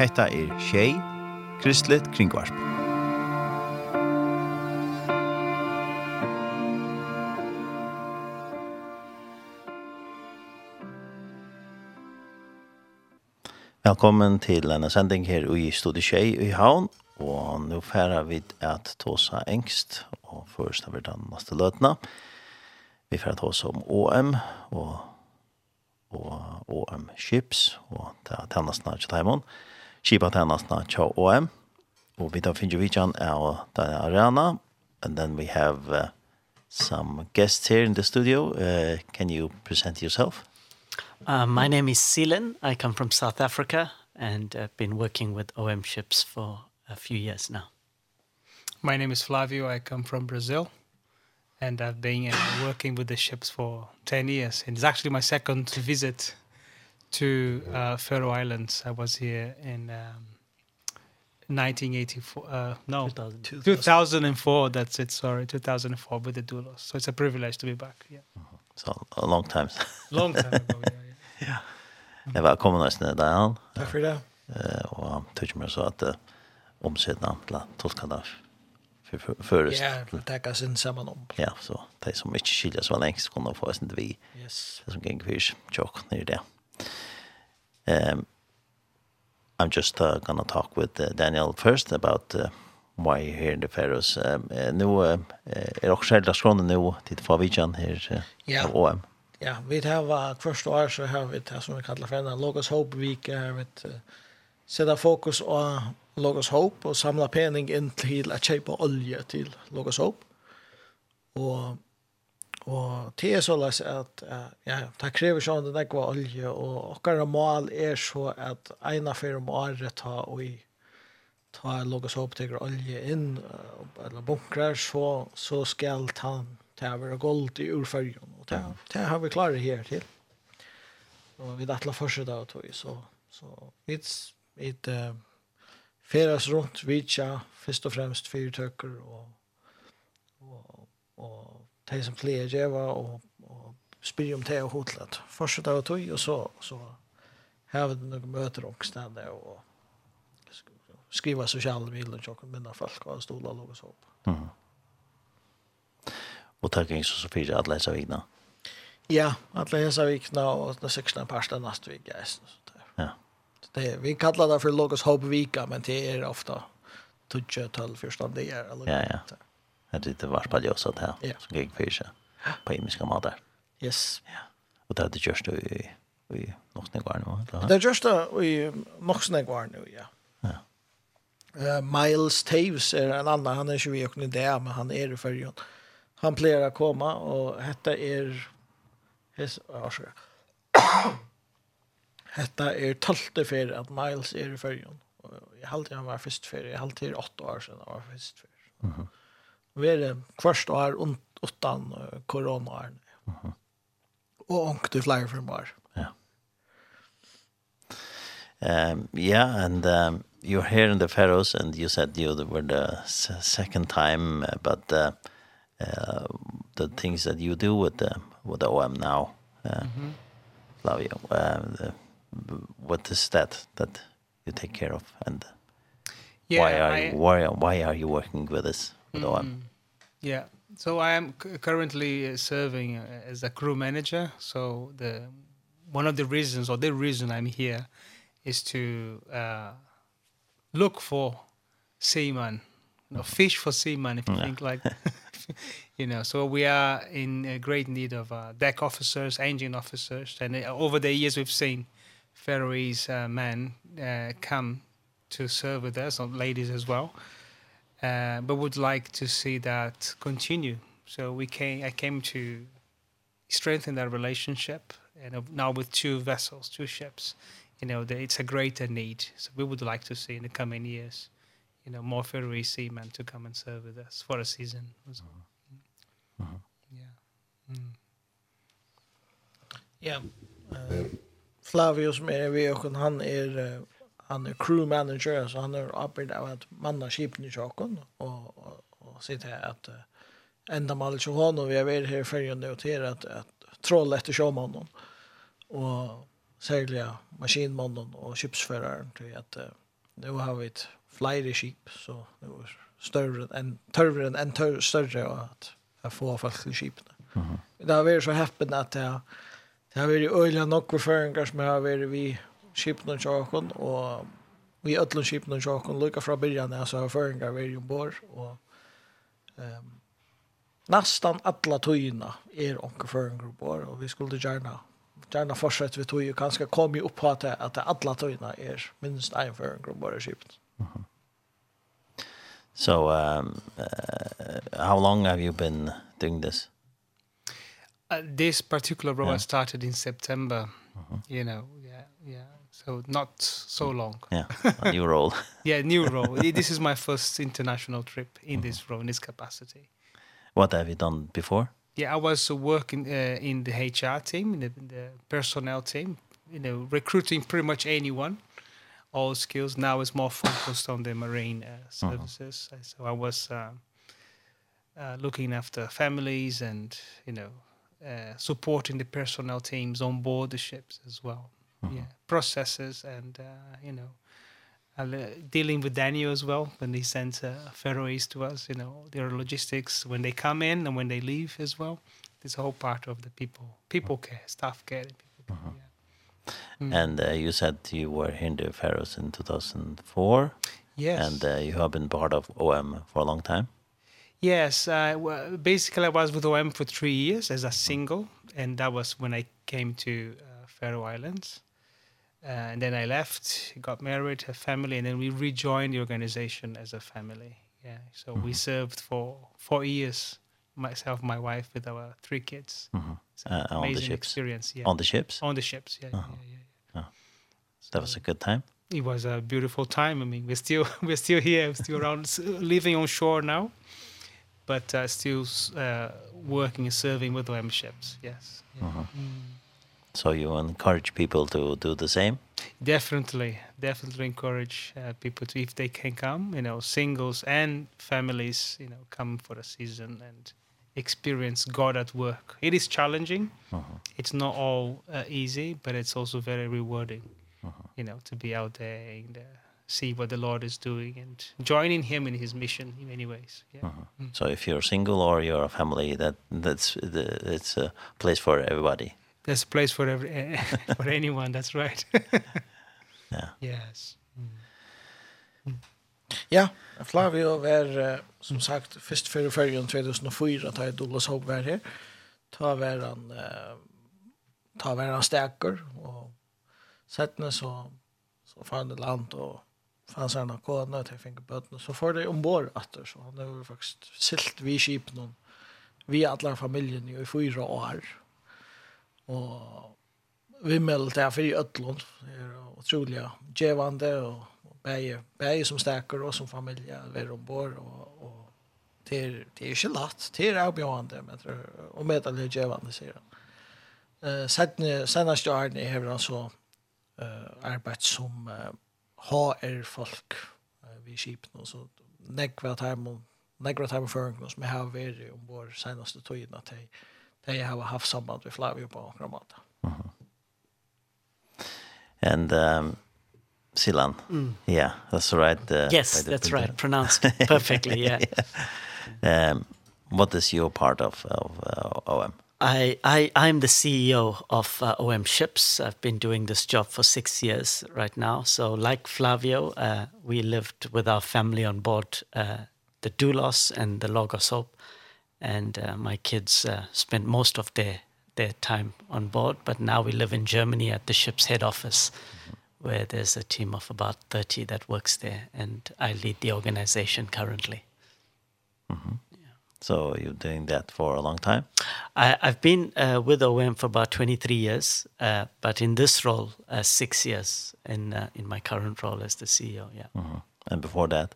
Hetta er Shay Kristlet Kringvarp. Velkommen til en sending her i Stodi Tjei i Havn. Og nå færer vi at tåsa engst, og først har vi den neste løtene. Vi færer tåsa om OM, og OM Ships, og det er tennestene til Taimon, Kipa tennestene til OM, og vi tar finner vidtjen av den arena, and then we have uh, some guests here in the studio. Uh, can you present yourself? Uh, my name is Silen. I come from South Africa and I've been working with OM Ships for a few years now. My name is Flavio. I come from Brazil and I've been uh, working with the ships for 10 years. And it's actually my second visit to uh, Faroe Islands. I was here in um, 1984. Uh, no, 2000, 2004. 2004. That's it. Sorry, 2004 with the doulos. So it's a privilege to be back. Yeah. So a long time. long time ago. Yeah. yeah. Jeg var kommet nesten der han. Takk for det. Eh, og han tykker meg så at omsettet til for först. Ja, tacka sin sammen om. Ja, så de som ikke skiljer så lengst kunne få oss vi. Yes. Det som gikk fyrs tjokk, nere det. Um, I'm just uh, going to talk with uh, Daniel first about uh, why you're here in the Faroes. Um, uh, nu uh, er också själva skrånen nu till Favichan här uh, yeah. av OM. Ja, vi har uh, första år så har vi det som vi kallar för en Logos Hope Week. Här vi uh, sätta fokus på Logos Hope och samla pening in till att köpa olja till Logos Hope. Och Og det er så løs at uh, ja, det krever sånn det ikke var olje, og okkara mål er så at eina fyrir om året ta og i ta logos opp til olje inn, uh, eller bunkrar, så, så skal ta ta være gold i urfølgen. Og det, det har vi klare her til. Og vi dattla fortsatt av tog, så, så vi, vi uh, feras rundt, vi først og fremst fyrtøkker og, og, og de som flere djeva og, og spyr om det og hotlet. Fortsett av tog, og så, så har vi noen møter og stedet og skriva sosiale miler og tjokken minne folk og stola og så opp. sov. Mm. Og takk ikke så fyrir at leisa vikna? Ja, at leisa vikna og den 16. parsta nast vik ja. ja. Det, vi kallar det for Logos Hope vika, men det er ofta 12-12 fyrstandig. Ja, ja. Ja ett litet varspaljös att här yeah. som gick för sig på himmelska mat Yes. Ja. Och det hade just i i något några nu. Det är just i Moxne några nu, ja. Ja. Uh, Miles Taves är en annan, han är 20 och där, men han är i förrjön. Han plejer att komma och detta är hes arsga. hetta är 12 för att Miles är i förrjön. Jag har han var först för, jag har alltid 8 år sedan han var först för. Mhm. Mm være kvørst år utan uh, Mm -hmm. Og ångt i flere firmaer. Ja. Um, yeah, and um, you're here in the Faroes, and you said you were the second time, uh, but uh, uh, the things that you do with the, with the OM now, uh, mm -hmm. Flavio, uh, the, what is that that you take care of, and yeah, why are I, you why why are you working with this? Although Mm. yeah. So I am currently serving as a crew manager. So the one of the reasons or the reason I'm here is to uh look for seaman, you know, fish for seaman if you yeah. think like you know. So we are in great need of uh, deck officers, engine officers and uh, over the years we've seen Faroese uh, men uh, come to serve with us, or ladies as well uh, but would like to see that continue. So we came, I came to strengthen that relationship, and now with two vessels, two ships, you know, the, it's a greater need. So we would like to see in the coming years, you know, more Federal seamen to come and serve with us for a season. Uh -huh. Yeah. Mm. Yeah. Uh, Flavius med vi och han är han er crew manager så han är uppbyggd av att manna skipen i sjokken og, og, og se till at uh, enda mal så hon vi är väl här för att notera at, at troll efter showmannen och särliga maskinmannen og skipsføreren til at uh, nå har vi et flere skip så nu er større enn tørre enn tørre større og at jeg får folk til skipene Mm -hmm. Det har vært så häppen at det har, det har varit nok for føringer som har vært vi skipen og tjokken, og vi ødler skipen og tjokken, lukket fra byrjan, altså har føringar vi er ombord, og um, nästan alla tøyina er onke føringar ombord, og vi skulle gjerne gärna fortsätta vi tog ju ganska kom ju upp på att att alla tøyina er minst en förgrund ombord i skipen. Mm -hmm. So um uh, how long have you been doing this? Uh, this particular role yeah. started in September. Uh -huh. You know, yeah, yeah so not so long. Yeah, a new role. yeah, new role. This is my first international trip in mm -hmm. this role, in this capacity. What have you done before? Yeah, I was working uh, in the HR team, in the, in the personnel team, you know, recruiting pretty much anyone, all skills. Now it's more focused on the marine uh, services. Mm -hmm. So I was uh, uh, looking after families and, you know, uh, supporting the personnel teams on board the ships as well yeah, processes and uh, you know uh, dealing with Daniel as well when he sent uh, Faroese to us, you know, their logistics when they come in and when they leave as well. This whole part of the people, people care, staff care, people care. Uh -huh. yeah. Mm. And uh, you said you were in the Faroes in 2004. Yes. And uh, you have been part of OM for a long time. Yes, uh, well, basically I was with OM for three years as a single, and that was when I came to uh, Faroe Islands. Uh, and then I left, got married, had family, and then we rejoined the organization as a family. Yeah, so mm -hmm. we served for four years, myself, my wife, with our three kids. Mm -hmm. Uh, amazing on the ships. experience. Yeah. On the ships? On the ships, yeah. Uh -huh. yeah, yeah, yeah. Oh. So that was a good time? It was a beautiful time. I mean, we're still, we're still here, we're still around, living on shore now, but uh, still uh, working and serving with the M ships, yes. Yeah. Uh -huh. mm. So you encourage people to do the same? Definitely. Definitely encourage uh, people to, if they can come, you know, singles and families, you know, come for a season and experience God at work. It is challenging. Uh -huh. It's not all uh, easy, but it's also very rewarding. Uh -huh. You know, to be out there and uh, see what the Lord is doing and joining him in his mission in many ways. Yeah. Uh -huh. mm. So if you're single or you're a family that that's the, it's a place for everybody. There's a place for every, for anyone, that's right. yeah. Yes. Mm. Ja, Flavio var som sagt först för förrjun 2004 att ett Douglas Hope var här. Ta var han eh, ta var han stäcker och sättna så så fann det land och fann sig några kona till fingerbötten så får det ombord att så han har faktiskt silt vi skip någon vi alla familjen i fyra år og vi melder det for i Øtlund. Det er utrolig djevande og bæge, bæge som stekker og som familie ved ombord og, og det er, det er ikke lett, det er avbjørende, men det er og med medelig djevande, sier han. Uh, seneste årene har han så uh, arbeid som uh, HR-folk uh, ved skipene, så nekva timen, nekva timen føringen som jeg har vært ombord seneste togene til de har haft samband med Flavio på några. Mm -hmm. And um, Silan. Mm. Yeah, that's right. Uh, yes, that's right. Pronounced perfectly. Yeah. yeah. Um, what is your part of of uh, OM? I I I'm the CEO of uh, OM Ships. I've been doing this job for 6 years right now. So like Flavio, uh, we lived with our family on board uh, the Doulos and the Logos Hope and uh, my kids uh, spent most of their their time on board but now we live in Germany at the ship's head office mm -hmm. where there's a team of about 30 that works there and I lead the organization currently. Mhm. Mm yeah. So you're doing that for a long time? I I've been uh, with OM for about 23 years uh but in this role uh 6 years in uh, in my current role as the CEO, yeah. Mhm. Mm and before that?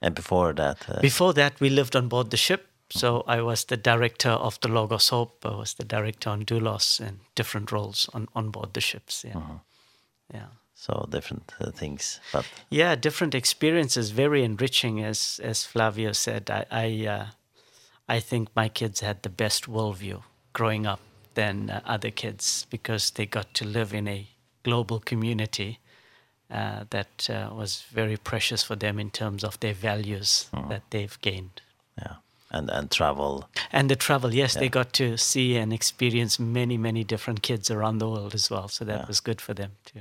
And before that uh, Before that we lived on board the ship So I was the director of the Logos Hope. I was the director on Doulos and different roles on, on board the ships. Yeah. Uh -huh. Yeah. So different uh, things. But yeah, different experiences, very enriching as as Flavio said. I I uh, I think my kids had the best worldview growing up than uh, other kids because they got to live in a global community uh that uh, was very precious for them in terms of their values uh -huh. that they've gained. Yeah and and travel and the travel yes yeah. they got to see and experience many many different kids around the world as well so that yeah. was good for them too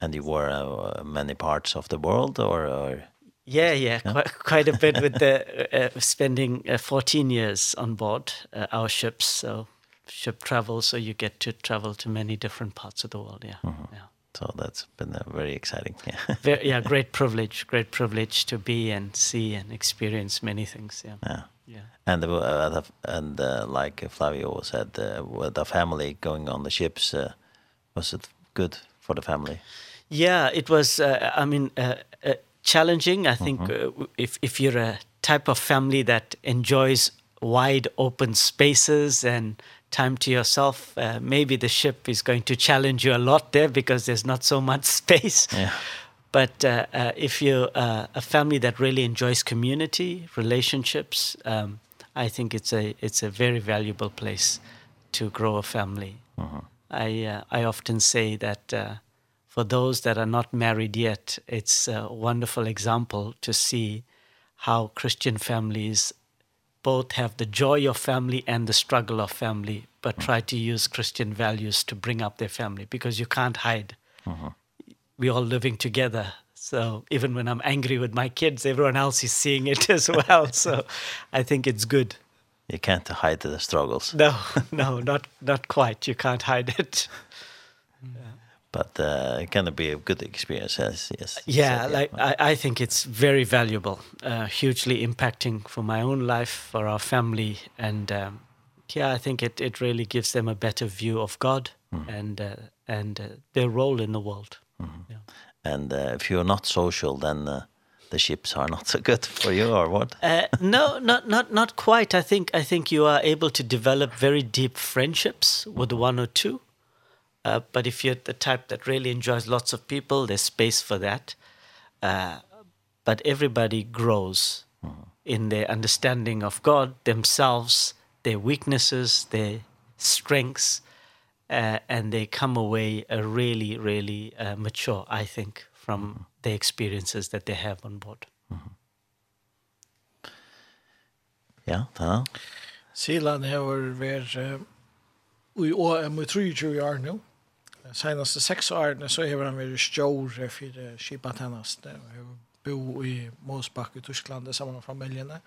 and you were uh, many parts of the world or or Yeah, yeah, yeah. quite, quite a bit with the uh, spending uh, 14 years on board uh, our ships, so ship travel, so you get to travel to many different parts of the world, yeah. Mm -hmm. yeah. So that's been a very exciting. Yeah. very, yeah, great privilege, great privilege to be and see and experience many things, yeah. Yeah. Yeah. And the, uh, the, and uh, like Flavio said, uh, with the family going on the ships, uh, was it good for the family? Yeah, it was. Uh, I mean, uh, uh, challenging. I think mm -hmm. uh, if if you're a type of family that enjoys wide open spaces and time to yourself, uh, maybe the ship is going to challenge you a lot there because there's not so much space. Yeah. But uh, uh, if you uh, a family that really enjoys community, relationships, um, I think it's a, it's a very valuable place to grow a family. Uh -huh. I, uh, I often say that uh, for those that are not married yet, it's a wonderful example to see how Christian families both have the joy of family and the struggle of family, but try to use Christian values to bring up their family because you can't hide. Uh -huh we all living together. So even when I'm angry with my kids, everyone else is seeing it as well. so I think it's good. You can't hide the struggles. No, no, not not quite. You can't hide it. But uh, it can be a good experience, yes. yes. Yeah, so, yeah like, I, I think it's very valuable, uh, hugely impacting for my own life, for our family. And um, yeah, I think it, it really gives them a better view of God mm. and, uh, and uh, their role in the world. Mm -hmm. yeah. And uh, if you're not social, then uh, the ships are not so good for you, or what? uh, no, not not not quite. I think I think you are able to develop very deep friendships with one or two. Uh, but if you're the type that really enjoys lots of people, there's space for that. Uh, but everybody grows mm -hmm. in their understanding of God, themselves, their weaknesses, their strengths, uh, and they come away uh, really, really uh, mature, I think, from mm -hmm. the experiences that they have on board. Mm -hmm. Ja, ta. Silan har vært i OM i 23 år nå. Senaste seks årene så har han vært stjåre for skipet hennes. Han bo i Mosbakk i Tyskland sammen med familiene.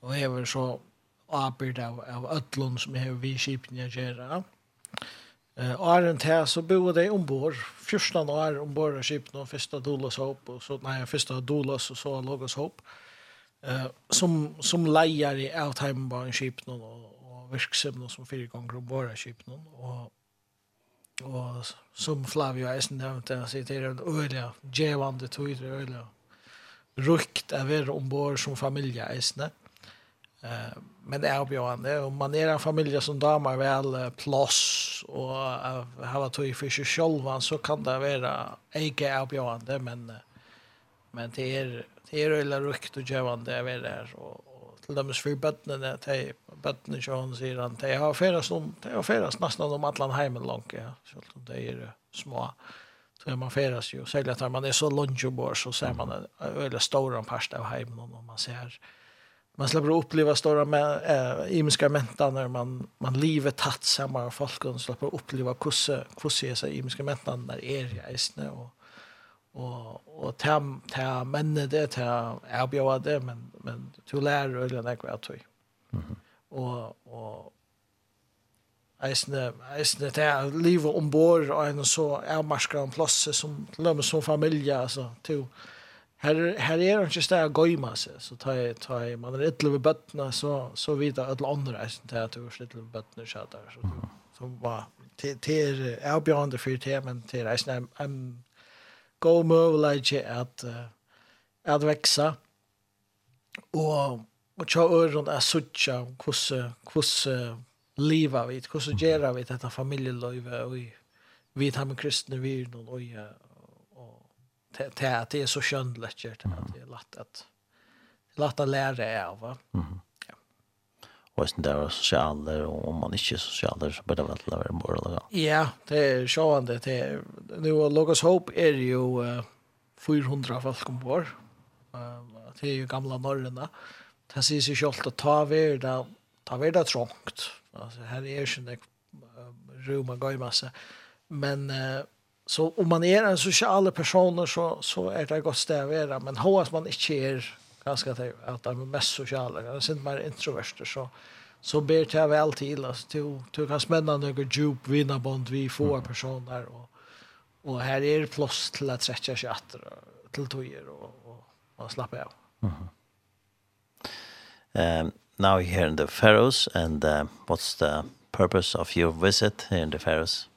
Og har så avbyrd av, av ødlån som har vi skipene gjør av. Eh åren här så bor de ombord. Första år ombord av skeppet och första Dolos Hope och så nej första Dolos och så Logos Hope. Eh som som lejer i Outheimen var en skepp någon och, och verksam som fyra gånger ombord av skeppet någon och och som Flavio Eisen nämnde han sitter en öliga det tog det öliga rukt av er ombord som familja Eisen. Eh Eh, men det er oppgjørende, og man er en familie som damar väl plås och har tog for seg selv, så kan det være ikke oppgjørende, Men, men det er det er öjla rukt og gövande över det här. og, och till dem for bøttene, de bøttene som hun sier, han, de har färdats, de har färdats nesten om alla hemmen langt, Ja. selv om de er små. Så er man färdats jo, særlig at man er så långt bort så ser man en veldig stor parst av hemmen og man ser man slipper å oppleve store äh, imiska mentan när man man livet tatt sammen med folk och slipper uppleva kusse hvordan, är så imiska mentan när är jag istne og, og och tam tam men det ta erbjuda det men men to lär eller något att tro. Mhm. Og, og Eisne, eisne, det er livet ombord, og en så er marskere en plass som, som familie, altså, til, här här är det inte stäga gojma sig så ta ta man är ett litet böttna så så vidare alla andra sånt här att du är ett litet böttna så så som var till till avgörande för det men till är snäm en go at, att att växa och och tjå runt att söka hvordan, hvordan leva vi hvordan gera vi detta familjeliv och vi tar med kristna vi och det är det är så skönt lätt det är lätt att lätt att lära av. va. Mhm. Ja. Och sen där socialer och om man inte är socialer så blir det väl vara mer eller ja. Ja, det är sjående det är nu Logos Hope är ju 400 folk om år. Det är ju gamla norrarna. Det sägs ju självt att ta vi där ta vi där trångt. Alltså här är ju inte rum och gå i massa. Men Så om man är en social person så, så är det gott att vara. Men hos man inte är ganska till att man är mest sociala. det syns man mer introverster så så ber det väl till alltså till till kan spänna några djup vinnarbond vi får personer och och här är det plats till att stretcha sig åter till tojer och och man av. Mhm. -hmm. um now you're here in the Faroes and uh, what's the purpose of your visit here in the Faroes?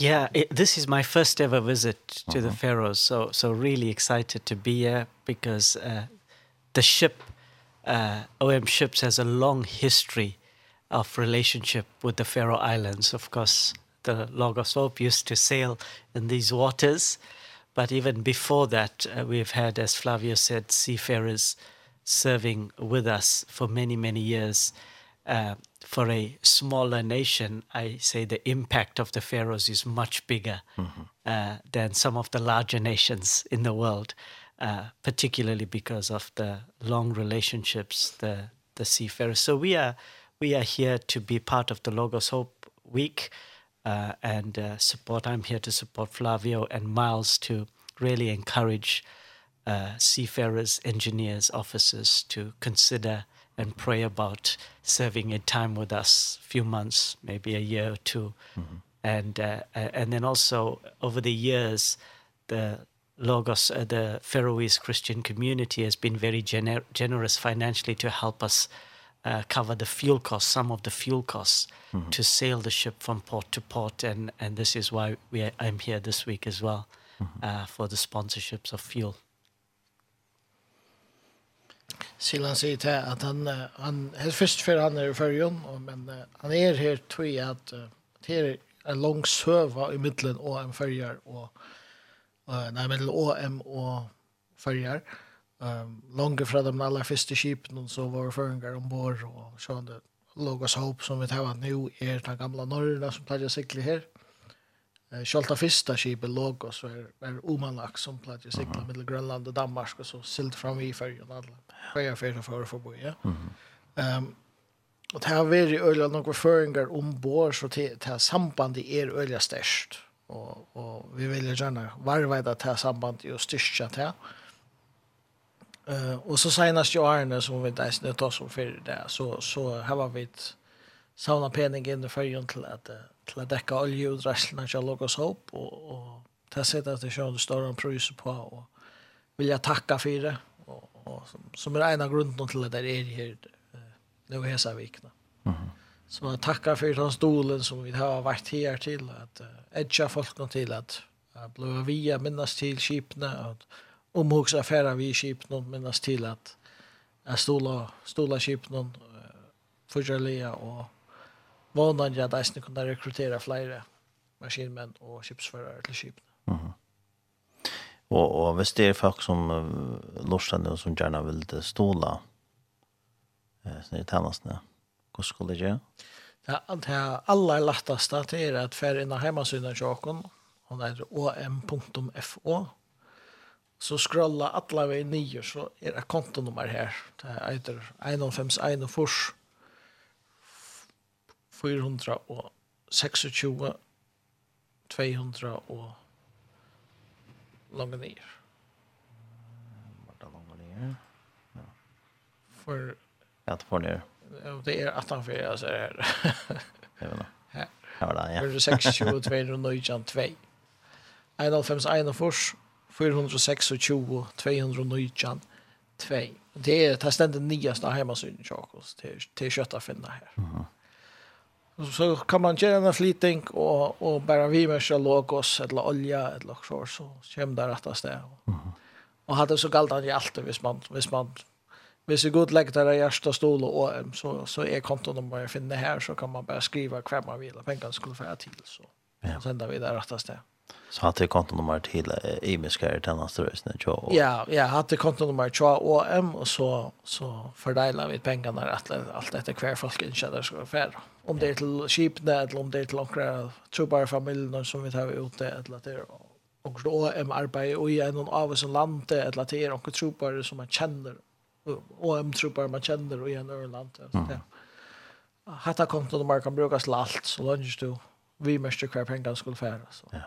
Yeah, it, this is my first ever visit to uh -huh. the Faroes, so so really excited to be here because uh, the ship uh, OM Ships has a long history of relationship with the Faroe Islands. Of course, the Logos Hope used to sail in these waters, but even before that, uh, we've had, as Flavio said, seafarers serving with us for many, many years. Uh, for a smaller nation, I say the impact of the pharaohs is much bigger mm -hmm. uh, than some of the larger nations in the world, uh, particularly because of the long relationships the the seafarers. So we are we are here to be part of the Logos Hope Week uh, and uh, support. I'm here to support Flavio and Miles to really encourage uh, seafarers, engineers, officers to consider and pray about serving a time with us few months maybe a year or two mm -hmm. and uh, and then also over the years the Logos uh, the Faroese Christian community has been very gener generous financially to help us uh, cover the fuel costs some of the fuel costs mm -hmm. to sail the ship from port to port and and this is why we are, I'm here this week as well mm -hmm. uh for the sponsorships of fuel Silan sier till att han, han helt först för han är i förrjun, men han är här tror at att det er en lång søva i middelen och en förrjar och nei, middelen och en och förrjar. Um, Långt fra de aller første kipen så var förrjar ombord och så det Logos Hope som vi tar nu är den gamla norrna som plädjer cykla här. Sjölta första skipet låg och så är är omanlax som plats i cykla mellan Grönland och Danmark och så silt fram i färjan alla. Färja färja för för bo, ja. Ehm och det har varit öliga några föringar ombord så till till sambandet är öliga störst. Och och vi vill gärna varva det här sambandet just styrka det. Eh och så senast jag är som vi där snö tar som för det så så har vi sauna pening in i färjan till att til å dekke oljeutreslene til Logos Hope, og, og det sitter at det kjører en større pris på, og vil jeg takke for det, og, og som, som er en av grunnen til at det er her nå i Hesavikene. Mm -hmm. Så jeg takker for den stolen som vi har vært her til, at uh, edge folk til at uh, blöva via minnes til skipna att omhugs affæra vi skipna minnes til at jeg stola stola skipna uh, förjäliga och vånade jag att Eisne kunna rekrytera flera maskinmän och skipsförare till skipna. Mm. Och, och visst det är folk som uh, lustande som gärna vill ståla eh, sina nu. Hur skulle det göra? Det här lättast att det är att färra in hemmasidan tjocken. det är om.fo så scrolla alla vi nio så är det kontonummer här. Det heter 151 fors 426 200 og langt ned. Var det langt ned? Ja. For... Ja, det får ned. Ja, det er 18 for jeg ser her. Det er det. Her. Her var det, ja. 426 200 2. 91 fors. 426 200 2. Det er det stendet nyeste hjemme synet, Jakobs. Det er kjøtt å finne her. Mhm så kan man göra en flyting och och bara vi med så logos eller olja eller så så kommer det att stä. Mm. Och hade så galt att allt hvis man hvis man hvis det god lägger där första stol och så så är om jag finner här så kan man bara skriva kvar man vill pengarna skulle få till så. Ja. Sen där vi där att stä. Så hade jag kontonummer till i min skär till nästa. Ja, jag hade kontonummer till OM och så, så fördelar vi pengarna att allt detta kvar folk inkännare ska vara Om det är till Kipne eller om det är till några trubbara familjer som vi tar ut det eller att det är och då är arbete och i en av oss land eller att det är några trubbara som man känner och en trubbara man känner och i en öron land. Ja. Hatta kontonummer kan brukas till allt så långt du vi måste kvar pengar skulle så. Ja.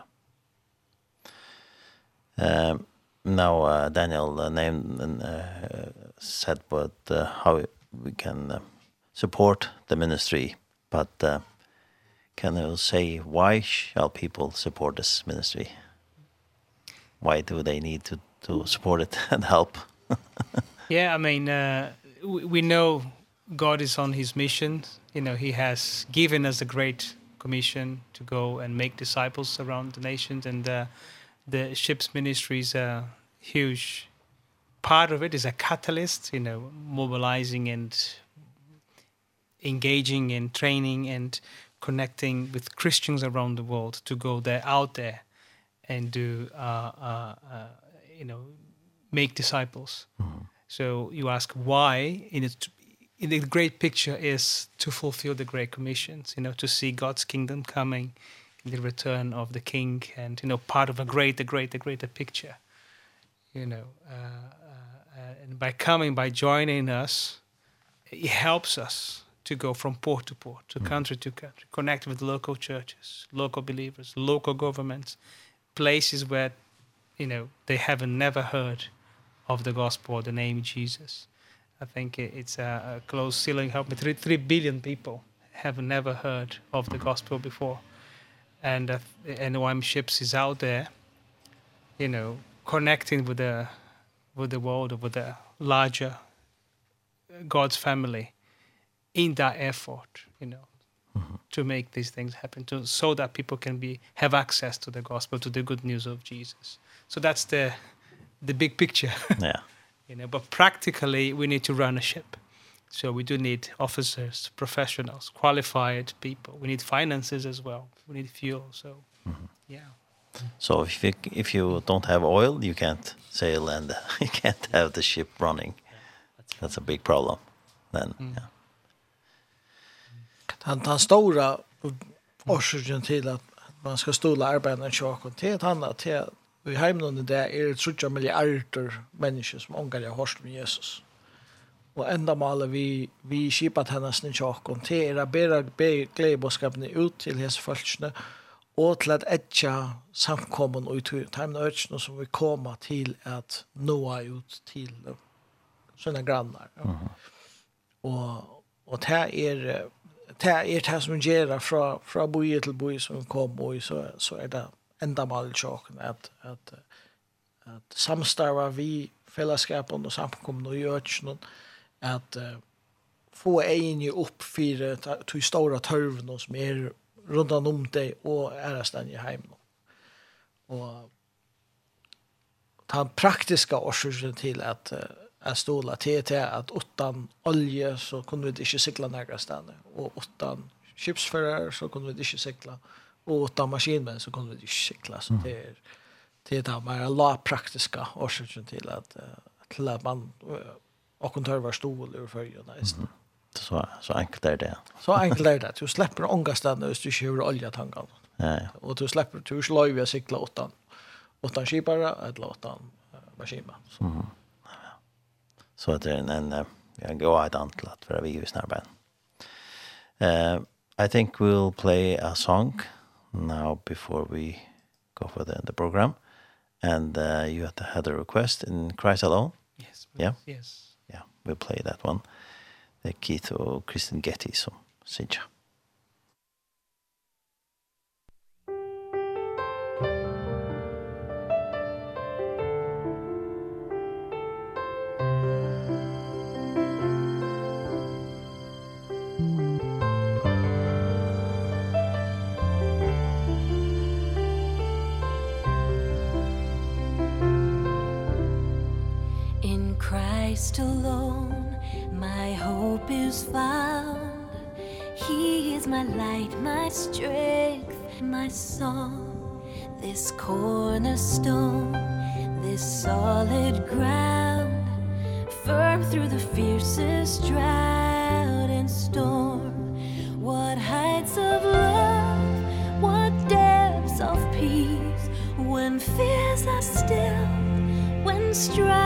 Um, now uh, Daniel uh, named and uh, said but uh, how we can uh, support the ministry but uh, can you say why shall people support this ministry? Why do they need to to support it and help? Yeah i mean uh, we, we know god is on his mission. You know he has given us a great commission to go and make disciples around the nations and uh, the ship's ministry is a huge part of it is a catalyst you know mobilizing and engaging and training and connecting with Christians around the world to go there out there and do uh uh, uh you know make disciples mm -hmm. so you ask why in it in the great picture is to fulfill the great commissions you know to see God's kingdom coming the return of the king and you know part of a greater greater greater picture you know uh, uh, and by coming by joining us it helps us to go from port to port to mm. country to country connect with local churches local believers local governments places where you know they haven't never heard of the gospel or the name Jesus i think it's a, a close ceiling help me 3, 3 billion people have never heard of the gospel before and uh, and OM ships is out there, you know, connecting with the with the world or with the larger God's family in that effort, you know, mm -hmm. to make these things happen, to so that people can be have access to the gospel, to the good news of Jesus. So that's the the big picture. yeah. you know, but practically we need to run a ship. So we do need officers, professionals, qualified people. We need finances as well. We need fuel. So, mm -hmm. yeah. So if you, if you don't have oil, you can't sail and you can't have the ship running. That's a big problem then. Mm. Yeah. Han tar stora orsaken till att man ska stola arbeten tjock och till han annat till i hemmen det är det 30 miljarder människor som ångar jag hörst med Jesus og enda maler vi vi skipat hennes ni tjock och till era be glädjeboskapen ut til hese folkne og til at etcha samkommen och ut timna öchno som vi koma til at nå ut til sånne grannar. Ja. Mm. Och och det er är det er är det här som ger fra, fra boi til boi som kom og så så er det enda målet tjocken at, at, at samstarva vi fellesskapen og samkomne og gjørtsene, att uh, få egen ju upp för de stora törven som är runt om dig och är stan i hem. Och ta praktiska orsaker till att uh, att stola TT att utan olja så kunde vi inte cykla några ställen och utan skipsförare så kunde vi inte cykla och utan maskinmän så kunde vi inte cykla så det är det är bara la praktiska orsaker till att till att man och hon tar var stol ur färjan nästan. Så så enkelt är det. Så enkelt är det. Du släpper ångasten när du kör olja tankarna. Ja. Och du släpper du slår vi cykla åttan. Åttan skipare eller åttan maskina. Mm. Så att det är en jag går ett antlat för vi ju snabbt. Eh I think we'll play a song now before we go for the, the program. And uh, you had, the a request in Christ Alone. Yes. Yeah. Yes we'll play that one. Det er Keith og Kristen Getty som synger. Christ alone my hope is found. He is my light, my strength, my song. This cornerstone, this solid ground. Firm through the fiercest drought and storm. What heights of love, what depths of peace. When fears are still, when strife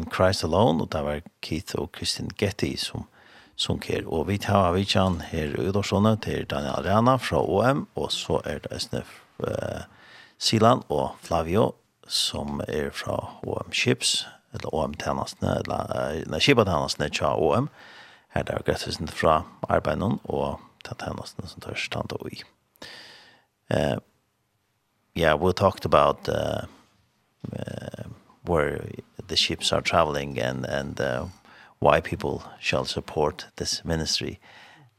in Christ Alone, og det var Keith og Kristin Getty som sunk her. Og vi tar av vidtjen her i Udorsone til Daniel Arena fra OM, og så er det SNF uh, Silan og Flavio som er fra OM Ships, eller OM tjenestene, eller nei, Shiba tjenestene til OM. Her er det grattisen fra arbeidet og tjenestene som tar stand og i. Uh, yeah, we talked about uh, uh, where the ships are traveling and and uh, why people shall support this ministry.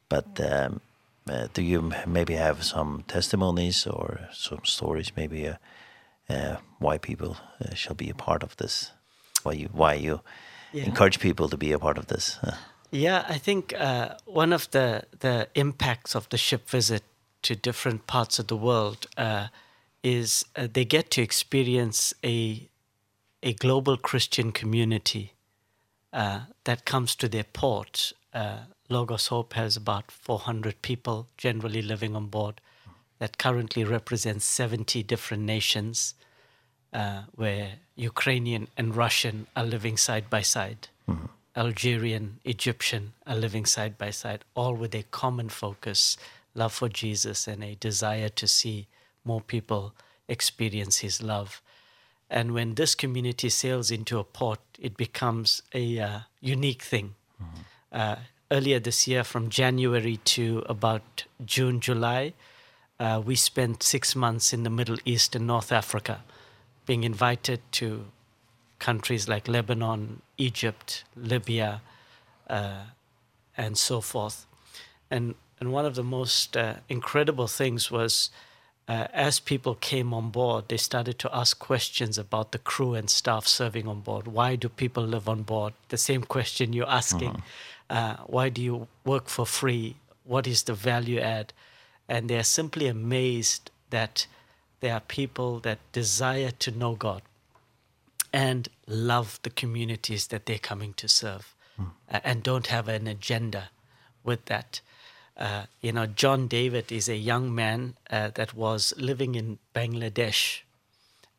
But um, uh, do you maybe have some testimonies or some stories maybe uh, uh, why people uh, shall be a part of this? Why you why you yeah. encourage people to be a part of this? Uh. Yeah, I think uh, one of the the impacts of the ship visit to different parts of the world uh, is uh, they get to experience a a global Christian community uh, that comes to their port. Uh, Logos Hope has about 400 people generally living on board that currently represents 70 different nations uh, where Ukrainian and Russian are living side by side. Mm -hmm. Algerian, Egyptian are living side by side, all with a common focus, love for Jesus and a desire to see more people experience his love. And when this community sails into a port, it becomes a uh, unique thing. Mm -hmm. uh, earlier this year, from January to about June, July, uh, we spent six months in the Middle East and North Africa, being invited to countries like Lebanon, Egypt, Libya, uh, and so forth. And, and one of the most uh, incredible things was... Uh, uh, as people came on board, they started to ask questions about the crew and staff serving on board. Why do people live on board? The same question you're asking. uh, -huh. uh, why do you work for free? What is the value add? And they are simply amazed that there are people that desire to know God and love the communities that they're coming to serve mm. uh, and don't have an agenda with that uh, you know, John David is a young man uh, that was living in Bangladesh.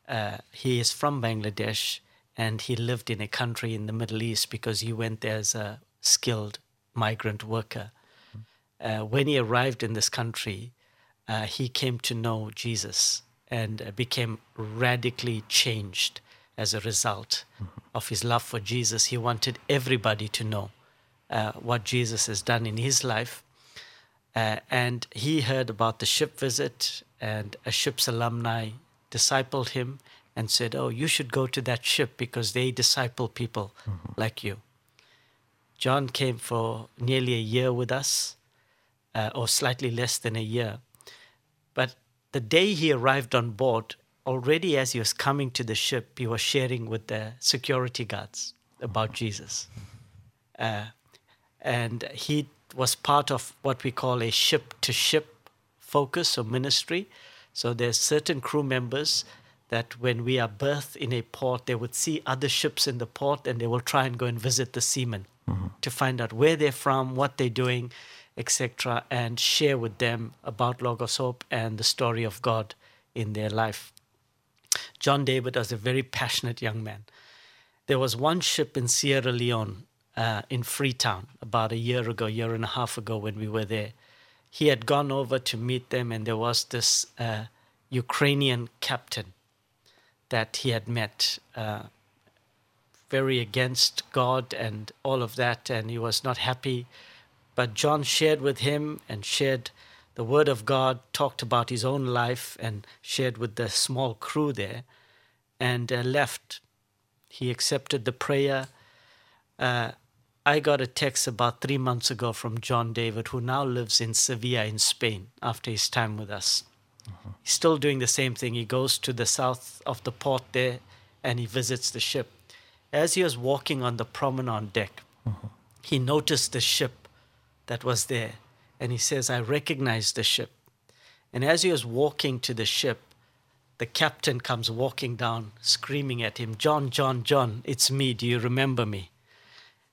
Uh, he is from Bangladesh and he lived in a country in the Middle East because he went there as a skilled migrant worker. Uh, when he arrived in this country, uh, he came to know Jesus and became radically changed as a result mm -hmm. of his love for Jesus. He wanted everybody to know uh, what Jesus has done in his life Uh, and he heard about the ship visit and a ship's alumni discipled him and said, "Oh, you should go to that ship because they disciple people mm -hmm. like you." John came for nearly a year with us uh, or slightly less than a year. But the day he arrived on board, already as he was coming to the ship, he was sharing with the security guards about Jesus. Uh, and he was part of what we call a ship to ship focus or ministry. So there's certain crew members that when we are berthed in a port, they would see other ships in the port and they will try and go and visit the seamen mm -hmm. to find out where they're from, what they're doing, etc. and share with them about Logos Hope and the story of God in their life. John David was a very passionate young man. There was one ship in Sierra Leone uh, in Freetown about a year ago, year and a half ago when we were there. He had gone over to meet them and there was this uh, Ukrainian captain that he had met uh, very against God and all of that and he was not happy but John shared with him and shared the word of God talked about his own life and shared with the small crew there and uh, left he accepted the prayer uh I got a text about three months ago from John David, who now lives in Sevilla in Spain after his time with us. Uh -huh. He's still doing the same thing. He goes to the south of the port there and he visits the ship. As he was walking on the promenade deck, uh -huh. he noticed the ship that was there. And he says, I recognize the ship. And as he was walking to the ship, the captain comes walking down, screaming at him, John, John, John, it's me. Do you remember me?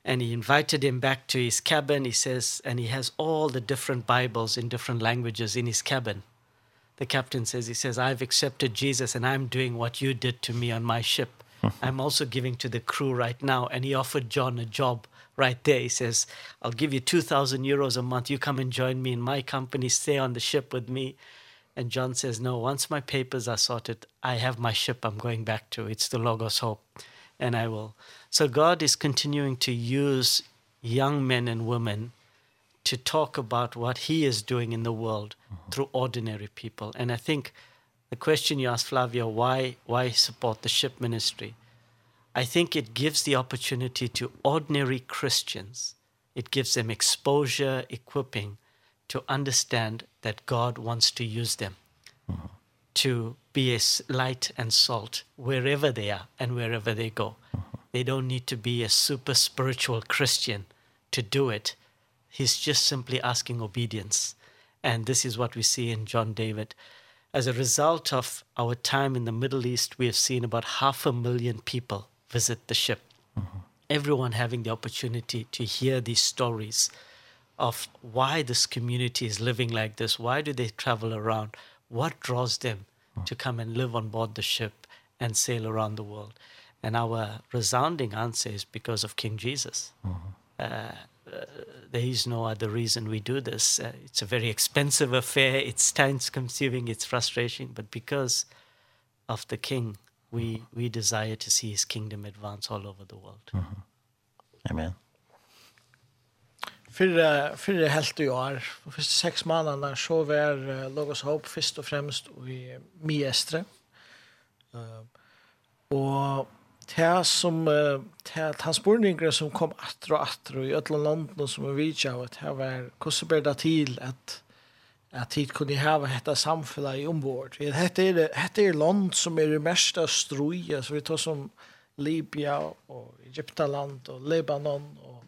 and he invited him back to his cabin he says and he has all the different bibles in different languages in his cabin. The captain says he says i've accepted jesus and i'm doing what you did to me on my ship. I'm also giving to the crew right now and he offered john a job right there. He says i'll give you 2000 euros a month. You come and join me in my company. Stay on the ship with me. And john says no once my papers are sorted i have my ship. I'm going back to it's the logos hope. And i will So God is continuing to use young men and women to talk about what he is doing in the world mm -hmm. through ordinary people. And I think the question you asked Flavio why why support the ship ministry? I think it gives the opportunity to ordinary Christians. It gives them exposure, equipping to understand that God wants to use them mm -hmm. to be a light and salt wherever they are and wherever they go. Mm -hmm. They don't need to be a super spiritual Christian to do it. He's just simply asking obedience. And this is what we see in John David. As a result of our time in the Middle East, we have seen about half a million people visit the ship. Mm -hmm. Everyone having the opportunity to hear these stories of why this community is living like this. Why do they travel around? What draws them to come and live on board the ship and sail around the world? and our resounding answer is because of King Jesus. Uh uh, there is no other reason we do this. Uh, it's a very expensive affair. It's time consuming. It's frustrating. But because of the King, we, we desire to see his kingdom advance all over the world. Uh -huh. Amen. Fyrre, fyrre helt i år, for første seks månedene, så var uh, Logos Hope først og fremst i Miestre. Uh, og det som det han spurningar som kom atter og attra i ötla landen som vi vidtja og det var hvordan ber det til at at tid kunne hava hetta samfella i ombord. Hetta er, hetta er land som er mest av strui, så vi tar som Libya og Egyptaland og Libanon og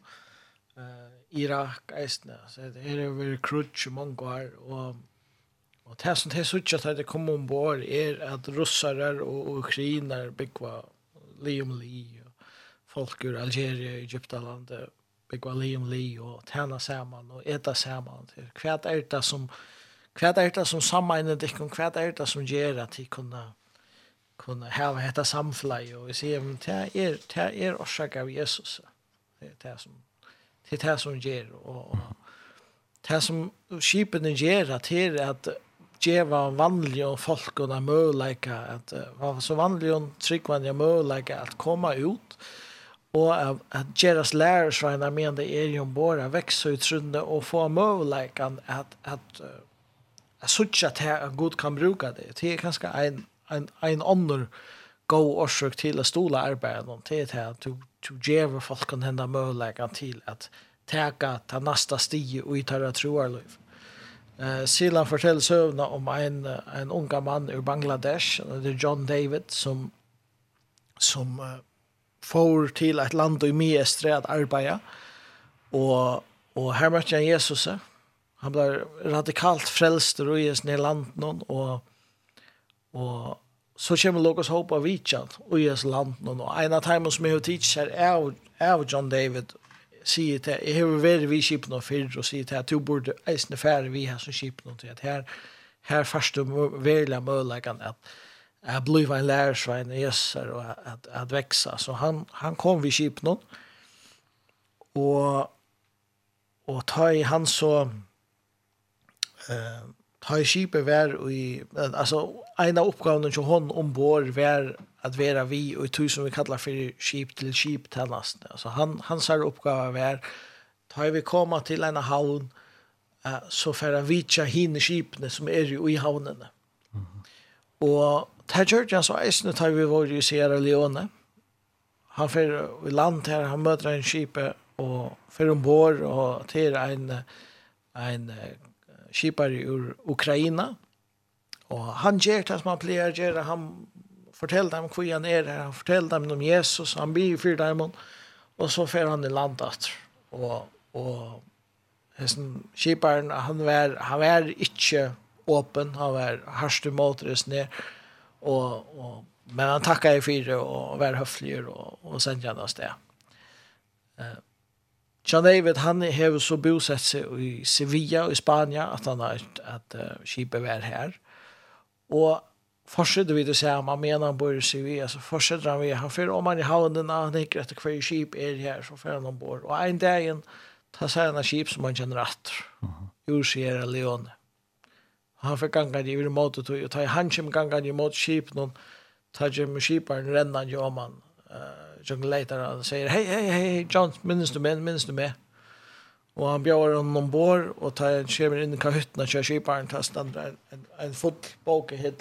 uh, Irak, eisne. Så det er over krutsk i mange år, og Og det som det er sånn at det kommer ombord er at russare og ukrainer byggva li om li, og folk ur Algeria, Egyptaland, byggva li om li, og tæna saman, og eta saman, hva er det som, hva er det som sammeiner dikken, hva er det som gjør at de kunne, kunne hava hetta samflag, og vi sier, men det er, det er orsak av Jesus, det er det som, det er det som gjør, og, og det som skipen gjør, det er at geva vanlige folk og møleika at var så vanlige og tryggvanlige møleika at komma ut og at, at geras lærersveina men det er jo bara vekse utrunde og få møleikan at, at jeg synes at her at god kan bruka det. Det er kanskje en, en, en annan god årsøk til å stole arbeidet noen til det at du, du gjør folk kan hende mølegan til at teka ta nästa stige og i tarra troarliv. Eh Silan fortæller søvna om en en ung mann ur Bangladesh, det er John David som som uh, får til et land i mye at arbeid og og her møtte han Jesus. Han ble radikalt frelst og røyes ned land noen og og så kommer Lukas håp av og i hans land og en av timene som jeg har tidskjær er av John David sier til, jeg har vært vi skipen og fyrr, og sier til at du burde eisne færre vi her som skipen, og til at her, her først du verla mølegan at jeg blir en lærersvein og jesser og at, at veksa. Så han, han kom vi skipen, og, og ta i han så, uh, ta i skipet vær, og i, altså, en av oppgavene til hon ombord vær, att vara vi och i som vi kallar för skip till skip tjänst. Alltså han hans här uppgåva är tar vi komma till en havn eh, så för att tja hinne skipene som är i havnen. Mm. Och där gjorde jag så är tar vi var i Sierra Leone. Han för i land här han möter en skipe och för ombord och till en en skipare ur Ukraina. Och han ger det som han plejer göra. Han fortell dem hvor han er her, han fortell dem om Jesus, han blir fyrt dem, og så fer han i landet. Og, og hesten skiparen, han var, han var ikke åpen, han var harst imot ned, og, og, men han takket i fire og var høflig og, og sendte han av sted. Uh, John David, han har så bosett seg i Sevilla i Spania, at han har at uh, skipet var her. Og fortsätter vi det så här man menar han bor i CV, alltså fortsätter han vi han för om man i havnen han tänker att kvar skip är här så för han ombord. och en dag en ta sig en skip som man känner att ur Sierra Leone han får ganga i vill mot och ta i som ganga i mot skip någon tar ju med skiparen renna ju om man eh jongletar och säger hej hej hej John minns du mig minns du med? Og han bjør honom ombord og tar en skjemer inn i kahytten og kjører skiparen til å en, en, en full bok i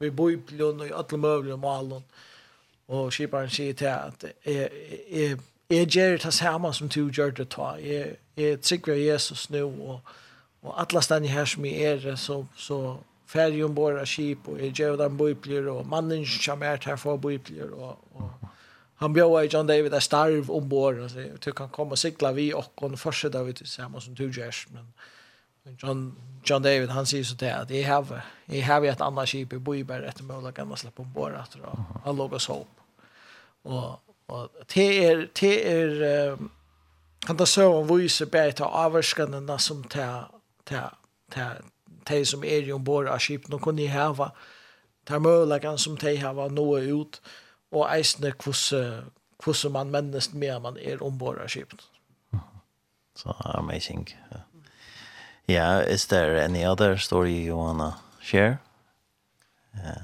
og i bøyblen og i alle møbler og malen. Og skiparen sier til at jeg, jeg, jeg gjør det samme som du gjør det ta. Jeg, jeg trykker Jesus nå, og, og alle stedene her som jeg er, så, så ferdig om våre skip, og jeg gjør dem bøybler, og mannen som er her for bøybler, og, og han bjöd i John David är starv ombord och så du kan komma och cykla vi och hon fortsätter vi tillsammans som du görs men John, John David, han säger så det att jag har, jag har ett annat skip i Bøyberg etter mulig enn å slippe ombord att og han låg oss hopp. Och och det är det är um, kan da så om vise bättre avskanna avvarskene som ta ta ta til som är ju ombord av skip, nå kunne jeg hava, til mulig som til hava nå ut, och eisne hvordan, hvordan man mennest mer man är ombord av skip. Så amazing, ja. Yeah, is there any other story you wanna share? Yeah.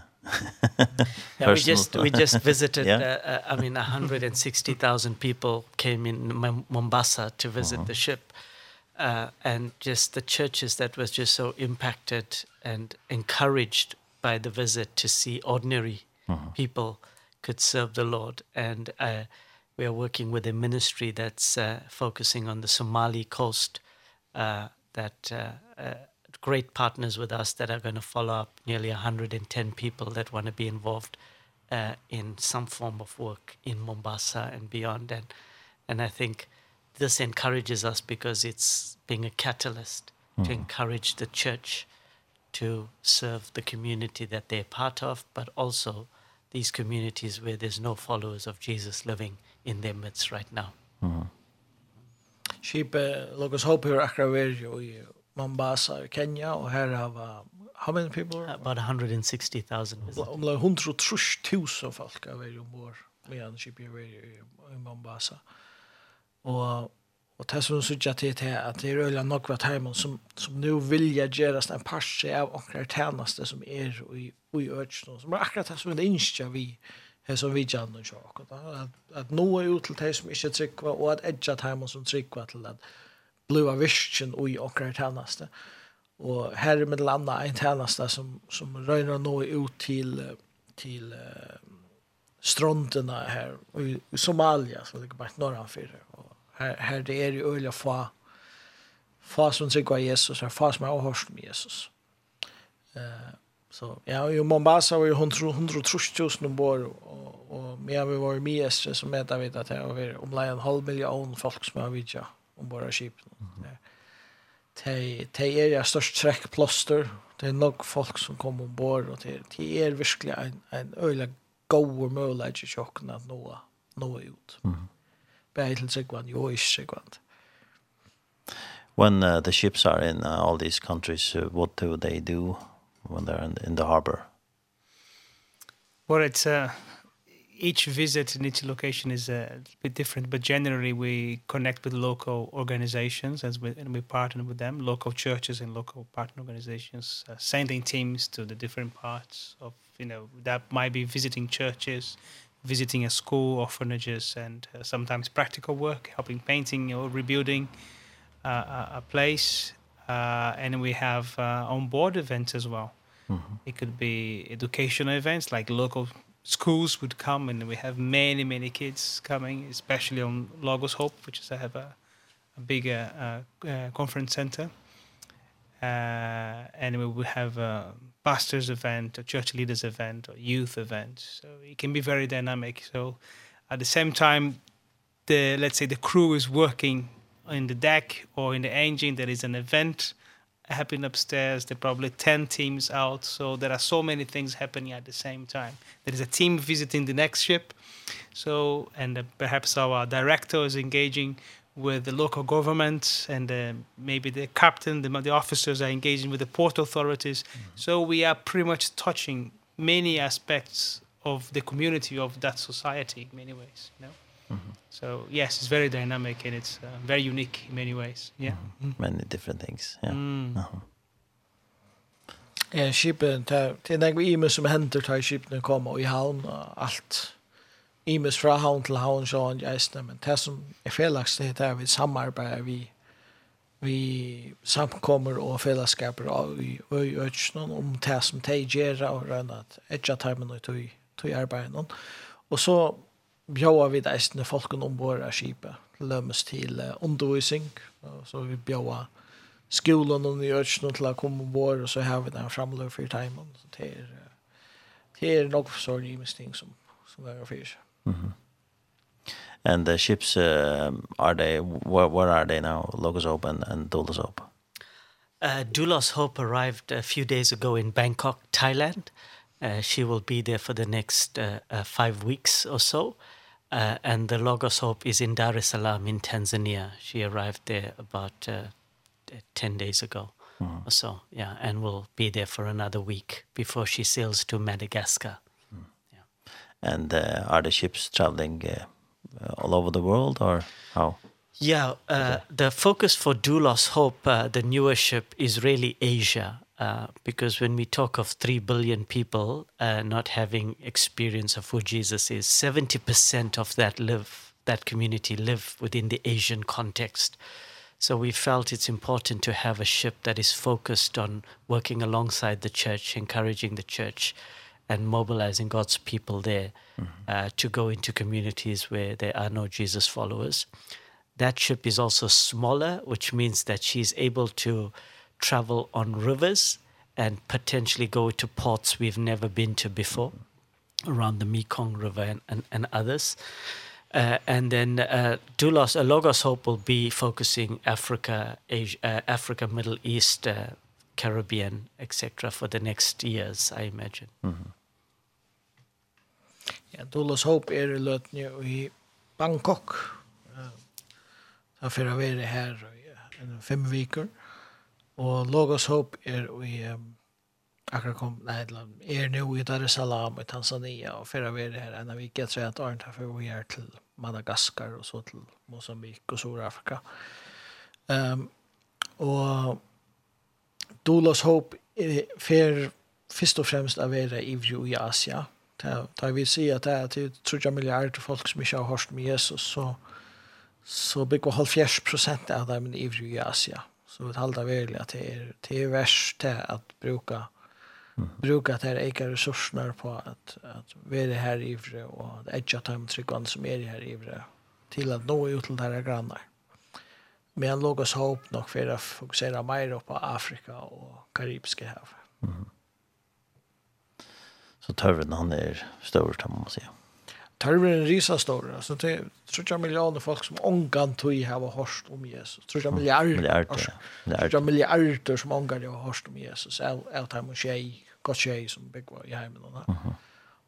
yeah, we just we just visited yeah? uh, uh, I mean 160,000 people came in Mombasa to visit the ship uh and just the churches that was just so impacted and encouraged by the visit to see ordinary people could serve the Lord and uh we are working with a ministry that's uh, focusing on the Somali coast uh that uh, uh, great partners with us that are going to follow up nearly 110 people that want to be involved uh, in some form of work in Mombasa and beyond. And, and I think this encourages us because it's being a catalyst mm. to encourage the church to serve the community that they're part of, but also these communities where there's no followers of Jesus living in their midst right now. Mm. Skipet låg Hope hopp akkurat vi jo i Mombasa i Kenya og her har vi how many people? About 160,000 visitors. Om det är 130,000 folk av er ombord medan skipet är i Mombasa. og Og det som suttar till det er at det er øyla nog vart som, som nu vilja gjerast en parse av åkrar tjeneste som er i, i öknen. Som er akkurat det som det innskja vi här som vi gärna kör och At, at nå ut til de som ikke tryckva og at edja timon som tryckva til at blua vision och i tjeneste. Og her er med landa en tjeneste som som røyner nå ut til, til uh, stronterna her i Somalia så ligger bare bara norra Her, her här här det jo ju fa, fa få som tryckva Jesus her fa som er avhørst med Jesus eh Så ja, i Mombasa var ju 130.000 ombord och och med vi var med så som mäter vi att det var om en halv miljon folk som har vidja ombord av skipen. Det det är ju störst träckplåster. Det är nog folk som kommer ombord och det det är verkligen en en öjla god möjlighet i chocken att nå nå ut. Mm. Bätel sig kvar, jo is sig kvar. When uh, the ships are in uh, all these countries, uh, what do they do? when they're in, in the harbor? Well, it's uh, each visit in each location is a bit different, but generally we connect with local organizations as we, and we partner with them, local churches and local partner organizations, uh, sending teams to the different parts of, you know, that might be visiting churches, visiting a school, orphanages, and uh, sometimes practical work, helping painting or rebuilding uh, a, a place. Uh, and we have uh, on-board events as well. Mm -hmm. It could be educational events like local schools would come and we have many, many kids coming, especially on Lagos Hope, which is I have a, a big uh, uh, conference center. Uh, and we would have a pastor's event, a church leaders event, or youth event. So it can be very dynamic. So at the same time, the let's say the crew is working in the deck or in the engine there is an event happening upstairs there are probably 10 teams out so there are so many things happening at the same time. There is a team visiting the next ship so and uh, perhaps our director is engaging with the local government and uh, maybe the captain the the officers are engaging with the port authorities. Mm -hmm. so we are pretty much touching many aspects of the community of that society in many ways you know? Mm -hmm. So yes, it's very dynamic and it's uh, very unique in many ways. Yeah. Mm -hmm. Many different things. Yeah. Mm. Uh -huh. Ja, skipen ta til den imus som henter ta skipene koma og i havn og alt. Imus fra havn til havn så han gestene, men det som er felaks det er vi samarbeider vi vi samkommer og fellesskaper av i øyøtjen om det som de gjør og rønner at etter termen og tog arbeid. Og så bjóa við eisne folkun ombord av skipet, lømmes til uh, undervisning, så vi bjóa skolan og njørsen til å komme ombord, og så har vi den framløp for timen. Så det er, det er nok for sånne givende ting som, som er for mhm Mm -hmm. And the ships, uh, are they, where, where are they now, Logos open and, and open Uh, dulos Hope arrived a few days ago in Bangkok, Thailand. Uh, she will be there for the next uh, uh, five weeks or so. Uh, Uh, and the Logos Hope is in Dar es Salaam in Tanzania. She arrived there about uh, 10 days ago mm or so. Yeah, and will be there for another week before she sails to Madagascar. Mm. Yeah. And uh, are the ships traveling uh, all over the world or how? Yeah, uh, the focus for Doulos Hope, uh, the newer ship, is really Asia Uh, because when we talk of 3 billion people uh, not having experience of who Jesus is, 70% of that live, that community live within the Asian context. So we felt it's important to have a ship that is focused on working alongside the church, encouraging the church, and mobilizing God's people there mm -hmm. uh, to go into communities where there are no Jesus followers. That ship is also smaller, which means that she's able to travel on rivers and potentially go to ports we've never been to before around the Mekong River and and, and others. Uh, and then uh, Doulos, uh, Logos Hope will be focusing Africa, Asia, uh, Africa, Middle East, uh, Caribbean, etc. for the next years, I imagine. Mm -hmm. Ja, Doulos Hope er løtni i Bangkok. Uh, han fyrir að vera her i fem vikur. Og Logos Hope er i akkurat kom, nei, er nå i Dar es Salaam i Tanzania, og fyrra vi er her enn vi ikke tror at Arne tar vi er til Madagaskar og så til Mosambik og Sør-Afrika. Um, og Dolos Hope er fer først og fremst av være ivrig i Asia. Da vi sier at det er til 30 milliarder folk som ikke har hørt med Jesus, så, så bygger 70 prosent av dem ivrig i Asia. Mm Så vi talar verkligen att det är, det är värst att bruka Mm. Bruka att här eka resurserna på att, att vara här i vre och edge time de tryggande som är här i till att nå ut till deras grannar. Men låg oss hopp nog för att fokusera mer på Afrika och Karibiska hav. Mm. Så törren han är stor kan man säga. Mm en risa stor alltså det er jag millioner folk som ångan tog i här var hörst om Jesus tror jag miljarder tror jag miljarder som ångan det var om Jesus är tar man tjej godt tjej som big var i hemmen och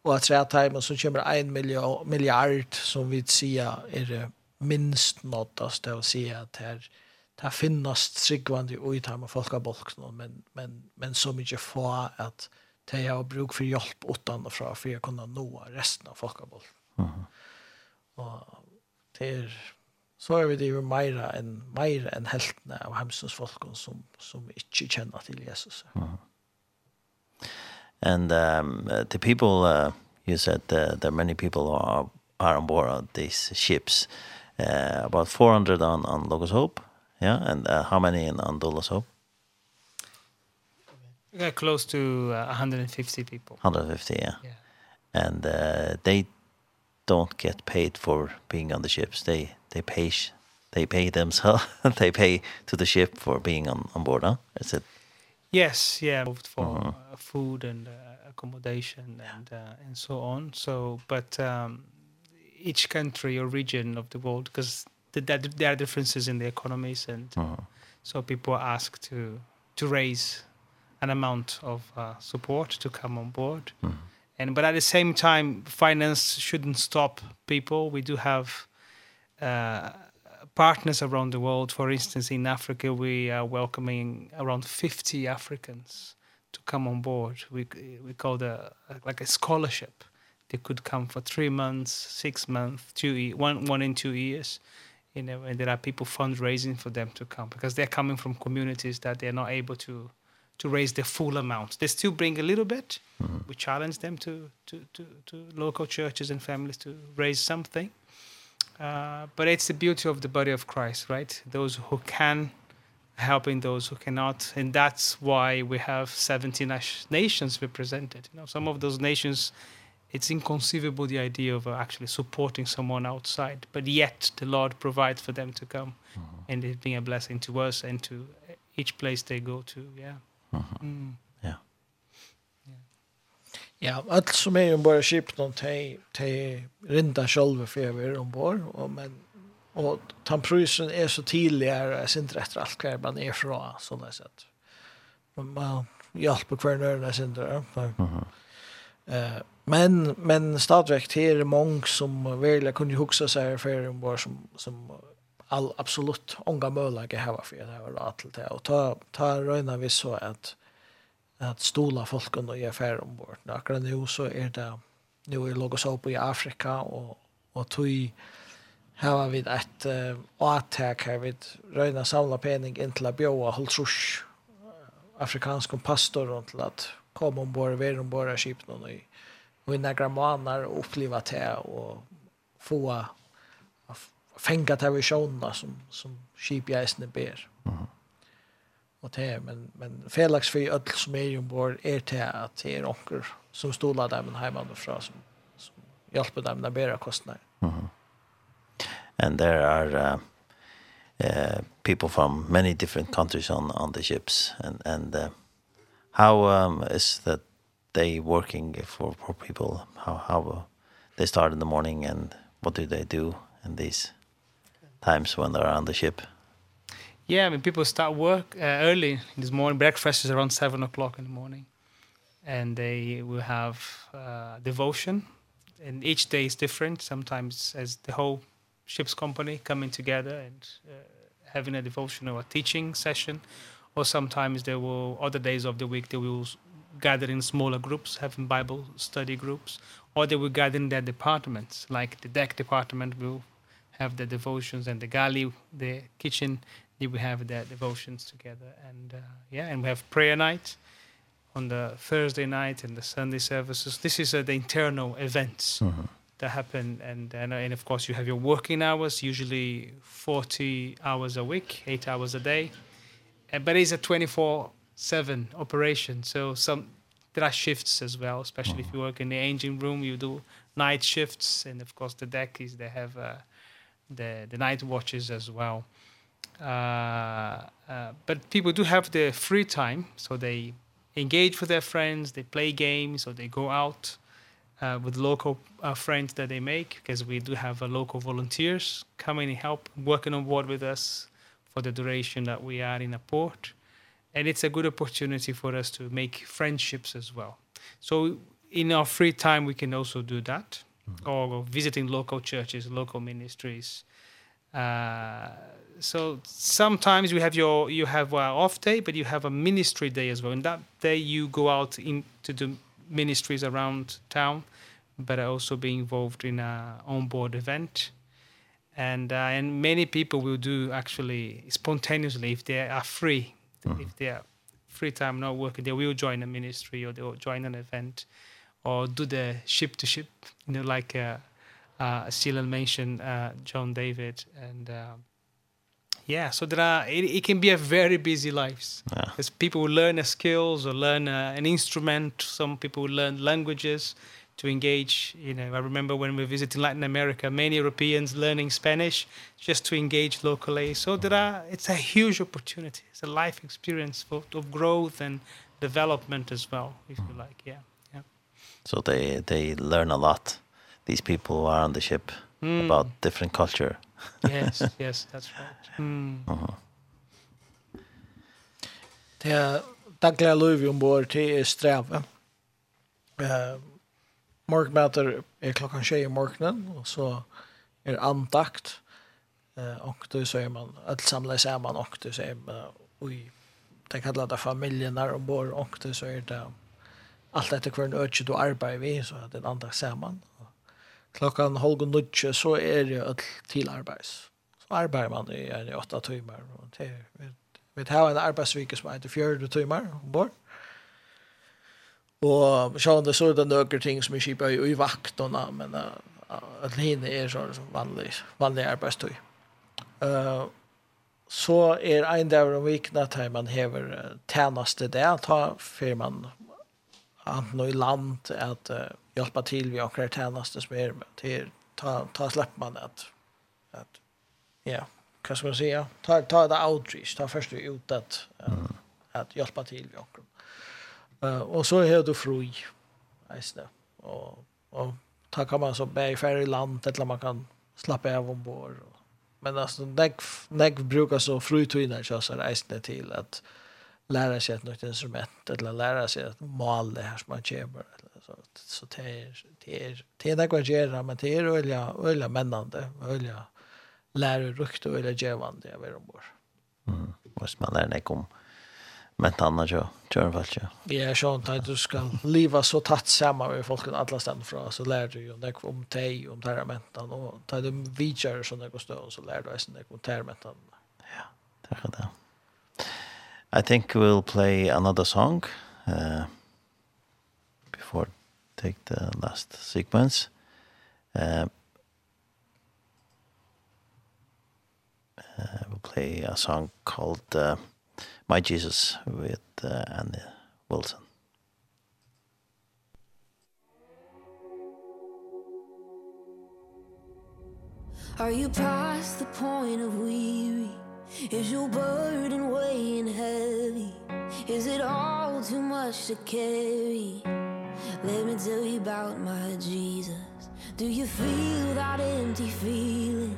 Og at säga att så kommer en milliard som vi sier er det minst nåttast något å si at her det finnes tryggvande och i tarmen folk av bolk men, men, men så mye få at det har bruk för hjälp utan och från för att kunna nå resten av folk av bolk Og det er, så er vi det jo mer enn, mer enn heltene av hemsens folk som, som ikke kjenner til Jesus. Uh -huh. And um, uh, the people, uh, you said uh, there are many people who are, are on board of these ships. Uh, about 400 on, on Logos Hope, yeah? And uh, how many in, on Dulles Hope? We got close to uh, 150 people. 150, yeah. yeah. And uh, they don't get paid for being on the ships. They they pay they pay themselves. they pay to the ship for being on on board. Huh? Is it? Yes, yeah, for uh, food and uh, accommodation and uh, and so on. So, but um each country or region of the world because the, the, there are differences in the economies and so people are asked to to raise an amount of uh, support to come on board. Mm -hmm and but at the same time finance shouldn't stop people. We do have uh partners around the world. For instance in Africa we are welcoming around 50 Africans to come on board. We we call the like a scholarship. They could come for 3 months 6 months 2 1 1 in 2 years you know and there are people fundraising for them to come because they're coming from communities that they're not able to to raise the full amount. They still bring a little bit. Mm -hmm. We challenge them to, to, to, to local churches and families to raise something. Uh, but it's the beauty of the body of Christ, right? Those who can helping those who cannot. And that's why we have 70 nations represented. You know, some of those nations, it's inconceivable the idea of actually supporting someone outside. But yet the Lord provides for them to come. Mm -hmm. And it's being a blessing to us and to each place they go to, yeah. Mm. Ja. Ja, alt som er ombord i skipet någon te, te rinda sjølve for jeg är ombord. og, men, og tamprysen er så tidigare jag ser inte rätt allt kvar man är från sådana sätt. Men man hjälper kvar när jag ser inte det. Men, uh, men, men stadvägt här är många som verkligen kunde huxa sig för ombord som, som all absolut onga möjlighet hava för det var var till det och ta ta röna vi så att att stola folk och ge färd ombord. Akkurat nu så är det nu är logos upp i Afrika och och tog hava vi ett uh, åttak her vi røyna samla pening in till å bjóa holdsrush afrikansk pastor og att at kom ombord, være ombord av skipene någon i, och i några månader och det och få fänga det här i som, som kipjäsne ber. Mm. Och det men, men Felix för öll som är ju ombord är det att det är onkel som stolar där men från som, som hjälper dem att bära kostnader. Mhm. And there are uh, uh, people from many different countries on, on the ships and, and uh, how um, is that they working for, for people? How, how uh, they start in the morning and what do they do in these times when they're on the ship. Yeah, I mean, people start work uh, early in this morning. Breakfast is around seven o'clock in the morning. And they will have uh, devotion. And each day is different. Sometimes as the whole ship's company coming together and uh, having a devotion or a teaching session. Or sometimes there will, other days of the week, they will gather in smaller groups, having Bible study groups. Or they will gather in their departments, like the deck department will have the devotions and the galley, the kitchen, then we have the devotions together. And uh, yeah, and we have prayer night on the Thursday night and the Sunday services. This is uh, the internal events that happen. And, and, and of course, you have your working hours, usually 40 hours a week, eight hours a day. Uh, but it's a 24-7 operation. So some there are shifts as well, especially if you work in the engine room, you do night shifts. And of course, the deck is they have... Uh, the the night watches as well. Uh, uh, but people do have their free time, so they engage with their friends, they play games, or they go out uh, with local uh, friends that they make, because we do have uh, local volunteers coming and help, working on board with us for the duration that we are in a port. And it's a good opportunity for us to make friendships as well. So in our free time, we can also do that or, visiting local churches, local ministries. Uh, so sometimes you have your you have a off day, but you have a ministry day as well. And that day you go out into the ministries around town, but also be involved in a onboard event. And uh, and many people will do actually spontaneously if they are free, mm -hmm. if they are free time not working, they will join a ministry or they will join an event. Uh, or do the ship to ship, you know, like uh, uh, Celan mentioned, uh, John David, and uh yeah, so there are, it, it can be a very busy lives. Yeah. There's people will learn a skills or learn uh, an instrument. Some people will learn languages to engage. You know, I remember when we visited Latin America, many Europeans learning Spanish just to engage locally. So there are, it's a huge opportunity. It's a life experience for, of growth and development as well, if you like, yeah. So they they learn a lot. These people who are on the ship mm. about different culture. yes, yes, that's right. Mm. Uh -huh. Det är dagliga liv ombord er sträva. Uh, morgmöter er klockan tjej i morgenen, og så er andakt. Eh, och då säger man att samla samman och då säger man oj, det kallar det familjen där ombord och då säger det allt etter hver en øtje du arbeider vi, så er det en andre sammen. Klokkan halv og nødje, så er det øtl til arbeids. Så arbeider man i en åtta timer. Vi tar en arbeidsvike som heter fjörde fjørde timer ombord. Og sjån det så er det nøkker ting som vi kjipa i, i vaktene, men uh, at henne er sånn vanlig, vanlig arbeidstøy. Uh, så er en dag om vikna tar man hever tjenaste det, ta fyrir man anten i land att uh, hjälpa till vi akkurat tjeneste som är till ta ta släpp man att at ja kan man säga ta ta det outreach ta först ut att mm. att hjälpa till vi akkurat Uh, och så är det fri eisne og, och ta kan man så bäi färre land eller man kan slappa av ombord och men alltså nägg nägg brukar så frutvinnar så så reisande till att lära sig ett nytt instrument eller lära sig att måla det här som man kommer eller så så det är det är det är det går göra men det är öliga öliga männande öliga lära rukt och öliga gevande jag vet ombord. Mm. Måste man lära dig om men tanna jo kör väl ju. Ja, så att du ska leva så tätt samman med folken alla ställen från så lär du ju om det om te om temperamentan och ta de vidare som det går stå så lär du dig sen det om temperamentan. Ja, det är det. I think we'll play another song uh, before take the last sequence. Uh, uh, we'll play a song called uh, My Jesus with uh, Annie Wilson. Are you past the point of weary? Is your burden weighing heavy? Is it all too much to carry? Let me tell you about my Jesus. Do you feel that empty feeling?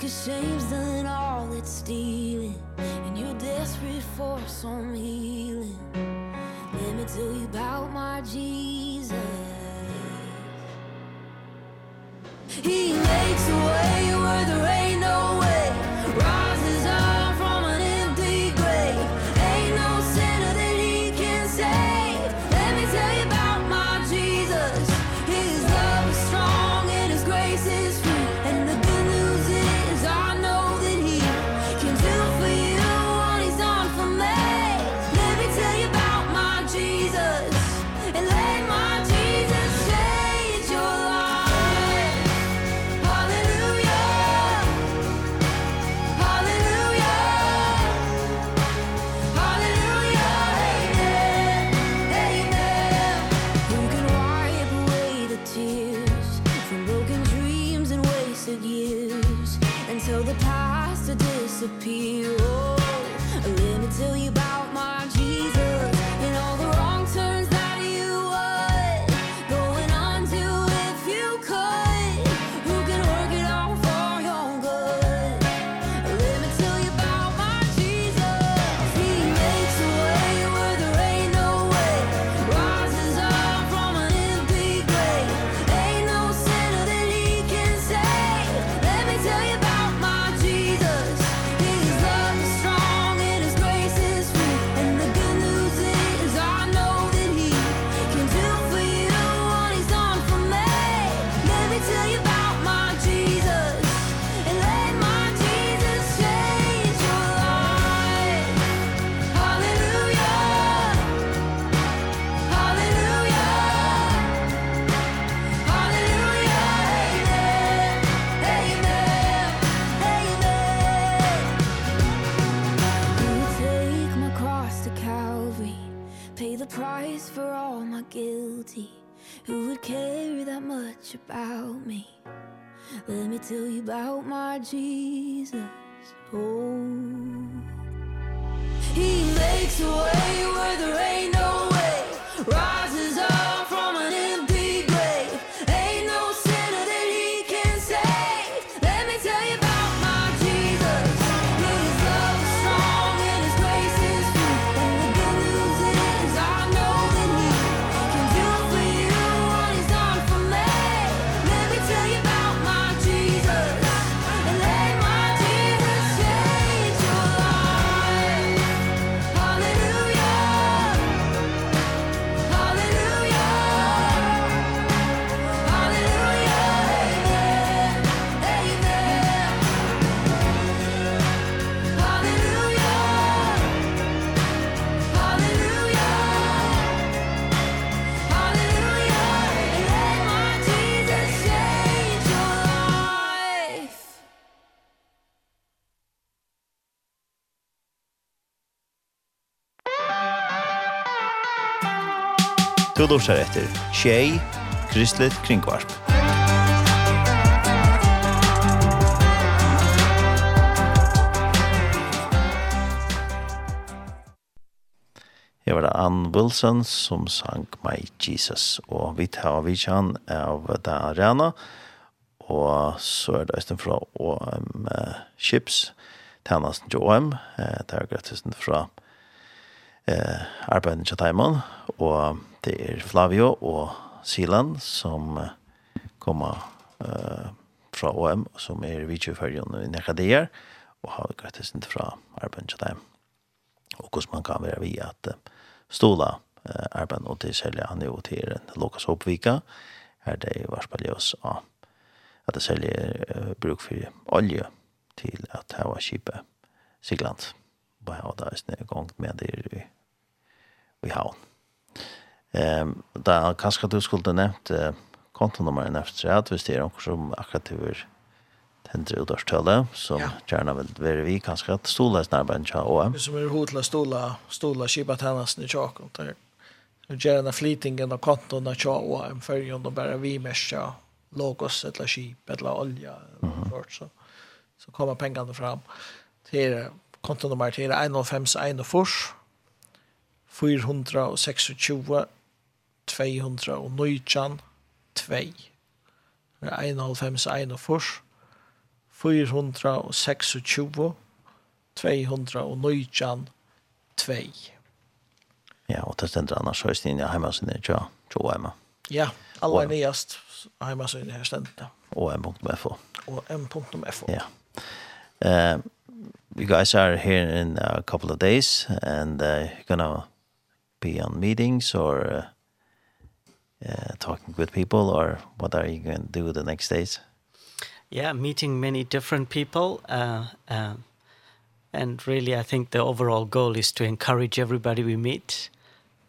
Cause shame's done all it's stealing And you're desperate for some healing Let me tell you about my Jesus He makes a way where there ain't no way disappear see who would care that much about me. Let me tell you about my Jesus. Oh. He makes a way where there ain't no way. Right Du lursar etter Tjei, Kristelig Kringvarp. Jeg var det Ann Wilson som sang My Jesus, og vi tar av vidtjen av det arena, og så er det Øystein fra OM Chips, tjenesten til OM, det er gratis fra eh, arbeidet til Taiman, og Det er Flavio og Silan som kommer uh, fra OM, som er videoførgen i Nekadier, og har gratis inn fra arbeid til dem. Og hvordan man kan være via at uh, stola uh, arbeid og til selge han jo til en Lukas oppvika, her det er varspalljøs av at det selger uh, bruk for olje til at her var kjipet Sigland. Bare ha det i gang med det i, i havn. Ehm da kanskje du skulle nevnt eh, kontonummer efter at hvis det er noen som akkurat över tänder utårstøle, som ja. gjerne vil være vi kanskje at stola snarbeid snarben tja och som är hotla stola stola kibat tennasen i tjakom där er gjerne flytingen av kontona tja och en färgen då bara vi mesja logos eller skip eller olja mm -hmm. så så kommer pengene fram til kontonummer til 105 1 426 200 og 19, 2. Det er 91, 41, 426, 219, 2. Ja, og det stender annars høyst inn i heimasinne, tja, tja, heima. Ja, alle är nyast heimasinne her stender. Og m.fo. Og m.fo. Ja. Uh, you guys are here in a couple of days, and uh, you're gonna be on meetings or... Uh, uh, talking with people or what are you going to do the next days? Yeah, meeting many different people. Uh, uh, and really, I think the overall goal is to encourage everybody we meet,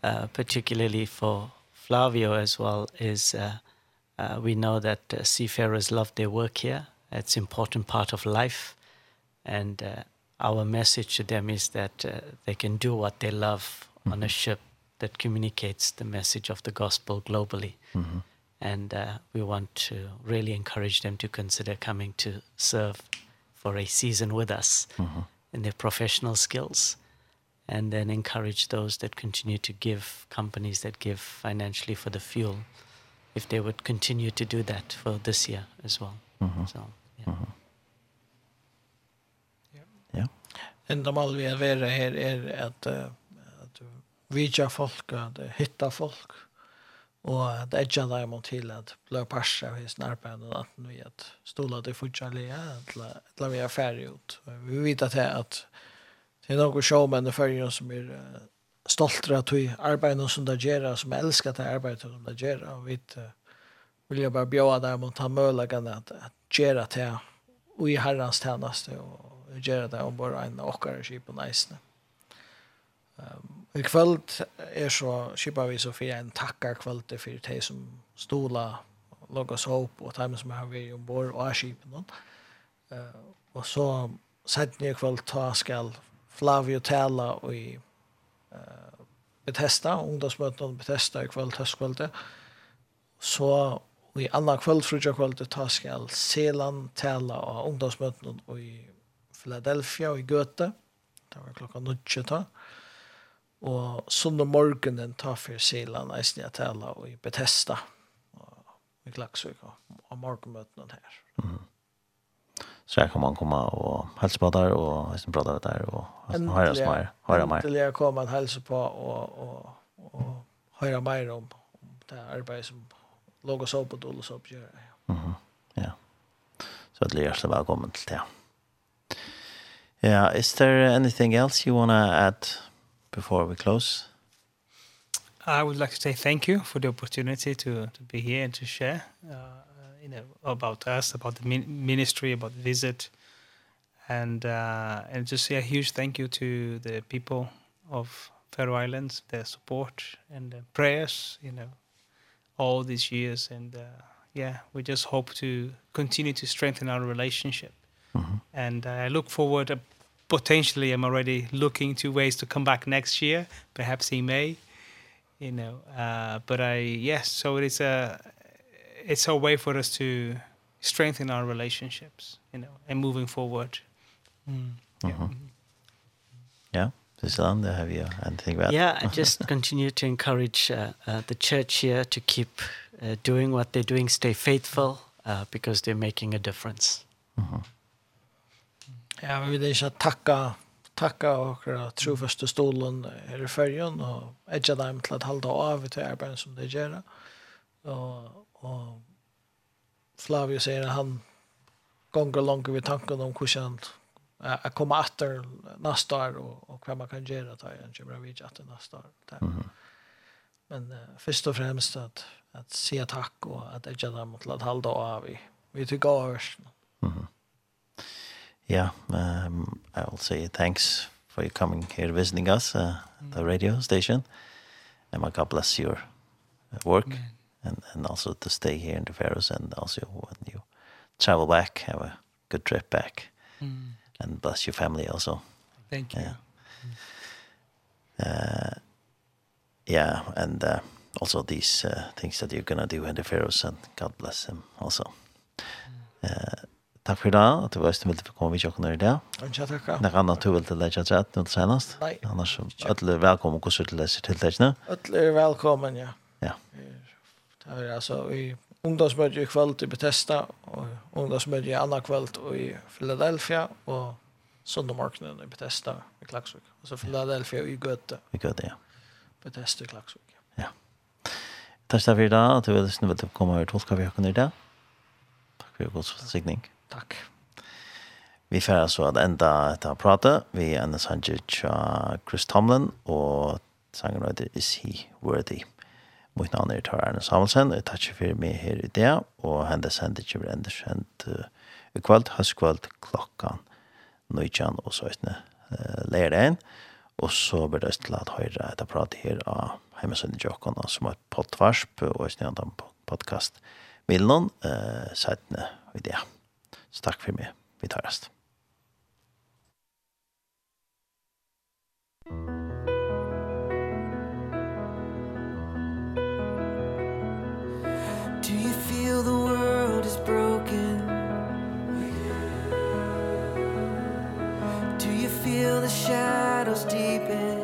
uh, particularly for Flavio as well, is uh, uh, we know that uh, seafarers love their work here. It's an important part of life. And uh, our message to them is that uh, they can do what they love on a ship that communicates the message of the gospel globally. Mm -hmm. And uh, we want to really encourage them to consider coming to serve for a season with us mm -hmm. in their professional skills and then encourage those that continue to give companies that give financially for the fuel if they would continue to do that for this year as well. Mm -hmm. So, yeah. Mm -hmm. Yeah. Yeah. Enda mal vi we have here is at uh, vidja folk, at hitta folk, og at edja dem om til at blå parsa av hisen arbeid, og at vi at stola til fortjallega, at vi er ferdig ut. Vi vet at det at det er noen showmenn i fyrrjun som er stoltre av vi arbeider som det gjør, som elsker det arbeidet som det gjør, og vi vil jo bare bjøa dem og ta mølagene at, at gjøre det og i herrens tjeneste, og gjøre det om bare en åkere skip og neisene. Um, I kvöld er så kipa vi så fyrir en takkar kvöld fyrir teg som stola logas Hope og teimen som har vært ombord og er kipen uh, og så sett ni kvöld ta skal Flavio tala og i uh, Bethesda, ungdomsmøtene Bethesda i kvöld, høstkvöldet så Og i annan kvöld, frutja kvöld, ta skal Selan tala av ungdomsmøtene i Philadelphia og i Göte. Det var klokka 9 ta. Og sånn om morgenen tar for Silan eisen jeg tala og i Bethesda. Og vi og, og morgenmøtene her. Mm. Så her kan man komme og helse på der, og eisen prate der, og oss mer. Høyre mer. Endelig kommer man helse på og, og, og høyre mer om, om det arbeid som låg oss opp og dårlig oss opp gjør. Ja. Mm -hmm. ja. Så det er hjertelig velkommen til det. Ja, yeah, is there anything else you want to add before we close? I would like to say thank you for the opportunity to to be here and to share uh, you know about us about the ministry about the visit and uh and just say a huge thank you to the people of Faroe Islands their support and their prayers you know all these years and uh yeah we just hope to continue to strengthen our relationship mm -hmm. and uh, I look forward potentially I'm already looking to ways to come back next year, perhaps in May. You know, uh but I yes, so it is a it's a way for us to strengthen our relationships, you know, and moving forward. Mm. Yeah. Uh -huh. Yeah. This land have you anything about? Yeah, I just continue to encourage uh, uh, the church here to keep uh, doing what they're doing, stay faithful uh, because they're making a difference. Uh. Ja, vi vil ikke tacka tacka och trofaste stolen her i färjan og edja dem til att hålla av til arbeidet som de gjør. Og, og Flavio sier at han gonger langt vid tanken om hvordan han att komma efter nästa år og, og hva man kan gjøre til han kommer Gibravic etter neste år. Mm -hmm. Men uh, først og fremst at, at si takk, og at edja dem til att hålla av i. Vi tykker av oss. Mm -hmm. Yeah, um, I will say thanks for you coming here visiting us, uh, the radio station. And may God bless your work Amen. and and also to stay here in the Faroes and also when you travel back, have a good trip back. Mm. And bless your family also. Thank you. Yeah. Uh, yeah, and uh, also these uh, things that you're going to do in the Faroes and God bless them also. Mm. Uh, Takk for det, at du var stedet for å komme vidt jokken her i dag. Ja, takk. Det er annet du vil til deg rett nå til senest. Nei. Annars, alle er velkommen hvordan du leser til deg. Alle er velkommen, ja. Ja. Det er altså i ungdomsmøte i kveld i Bethesda, og ungdomsmøte i annen kveld i Philadelphia, og søndag i Bethesda i Klagsvik. Altså Philadelphia i Gøte. I Gøte, ja. Bethesda i Klagsvik. Ja. Takk for det, at du vil komme og tolke vi her til deg. Takk for god sikning. Takk. Vi får altså at enda etter å prate. Vi er en sanger av Chris Tomlin, og sangen heter Is He Worthy? Mitt navn er Tar Erne Samuelsen, og jeg tar for meg her i det, og hende sender ikke vi enda kjent i kveld, høstkveld, klokkan, nøytjan og så etne leir det inn, og så blir det til at høyre etter prate her av hjemmesønne Jokon, som er pottvarsp, og i snedan podcast-milen, eh, sætne i det. Så takk for meg. Vi tar rest. Do you feel the world is broken? Do you feel the shadows deepen?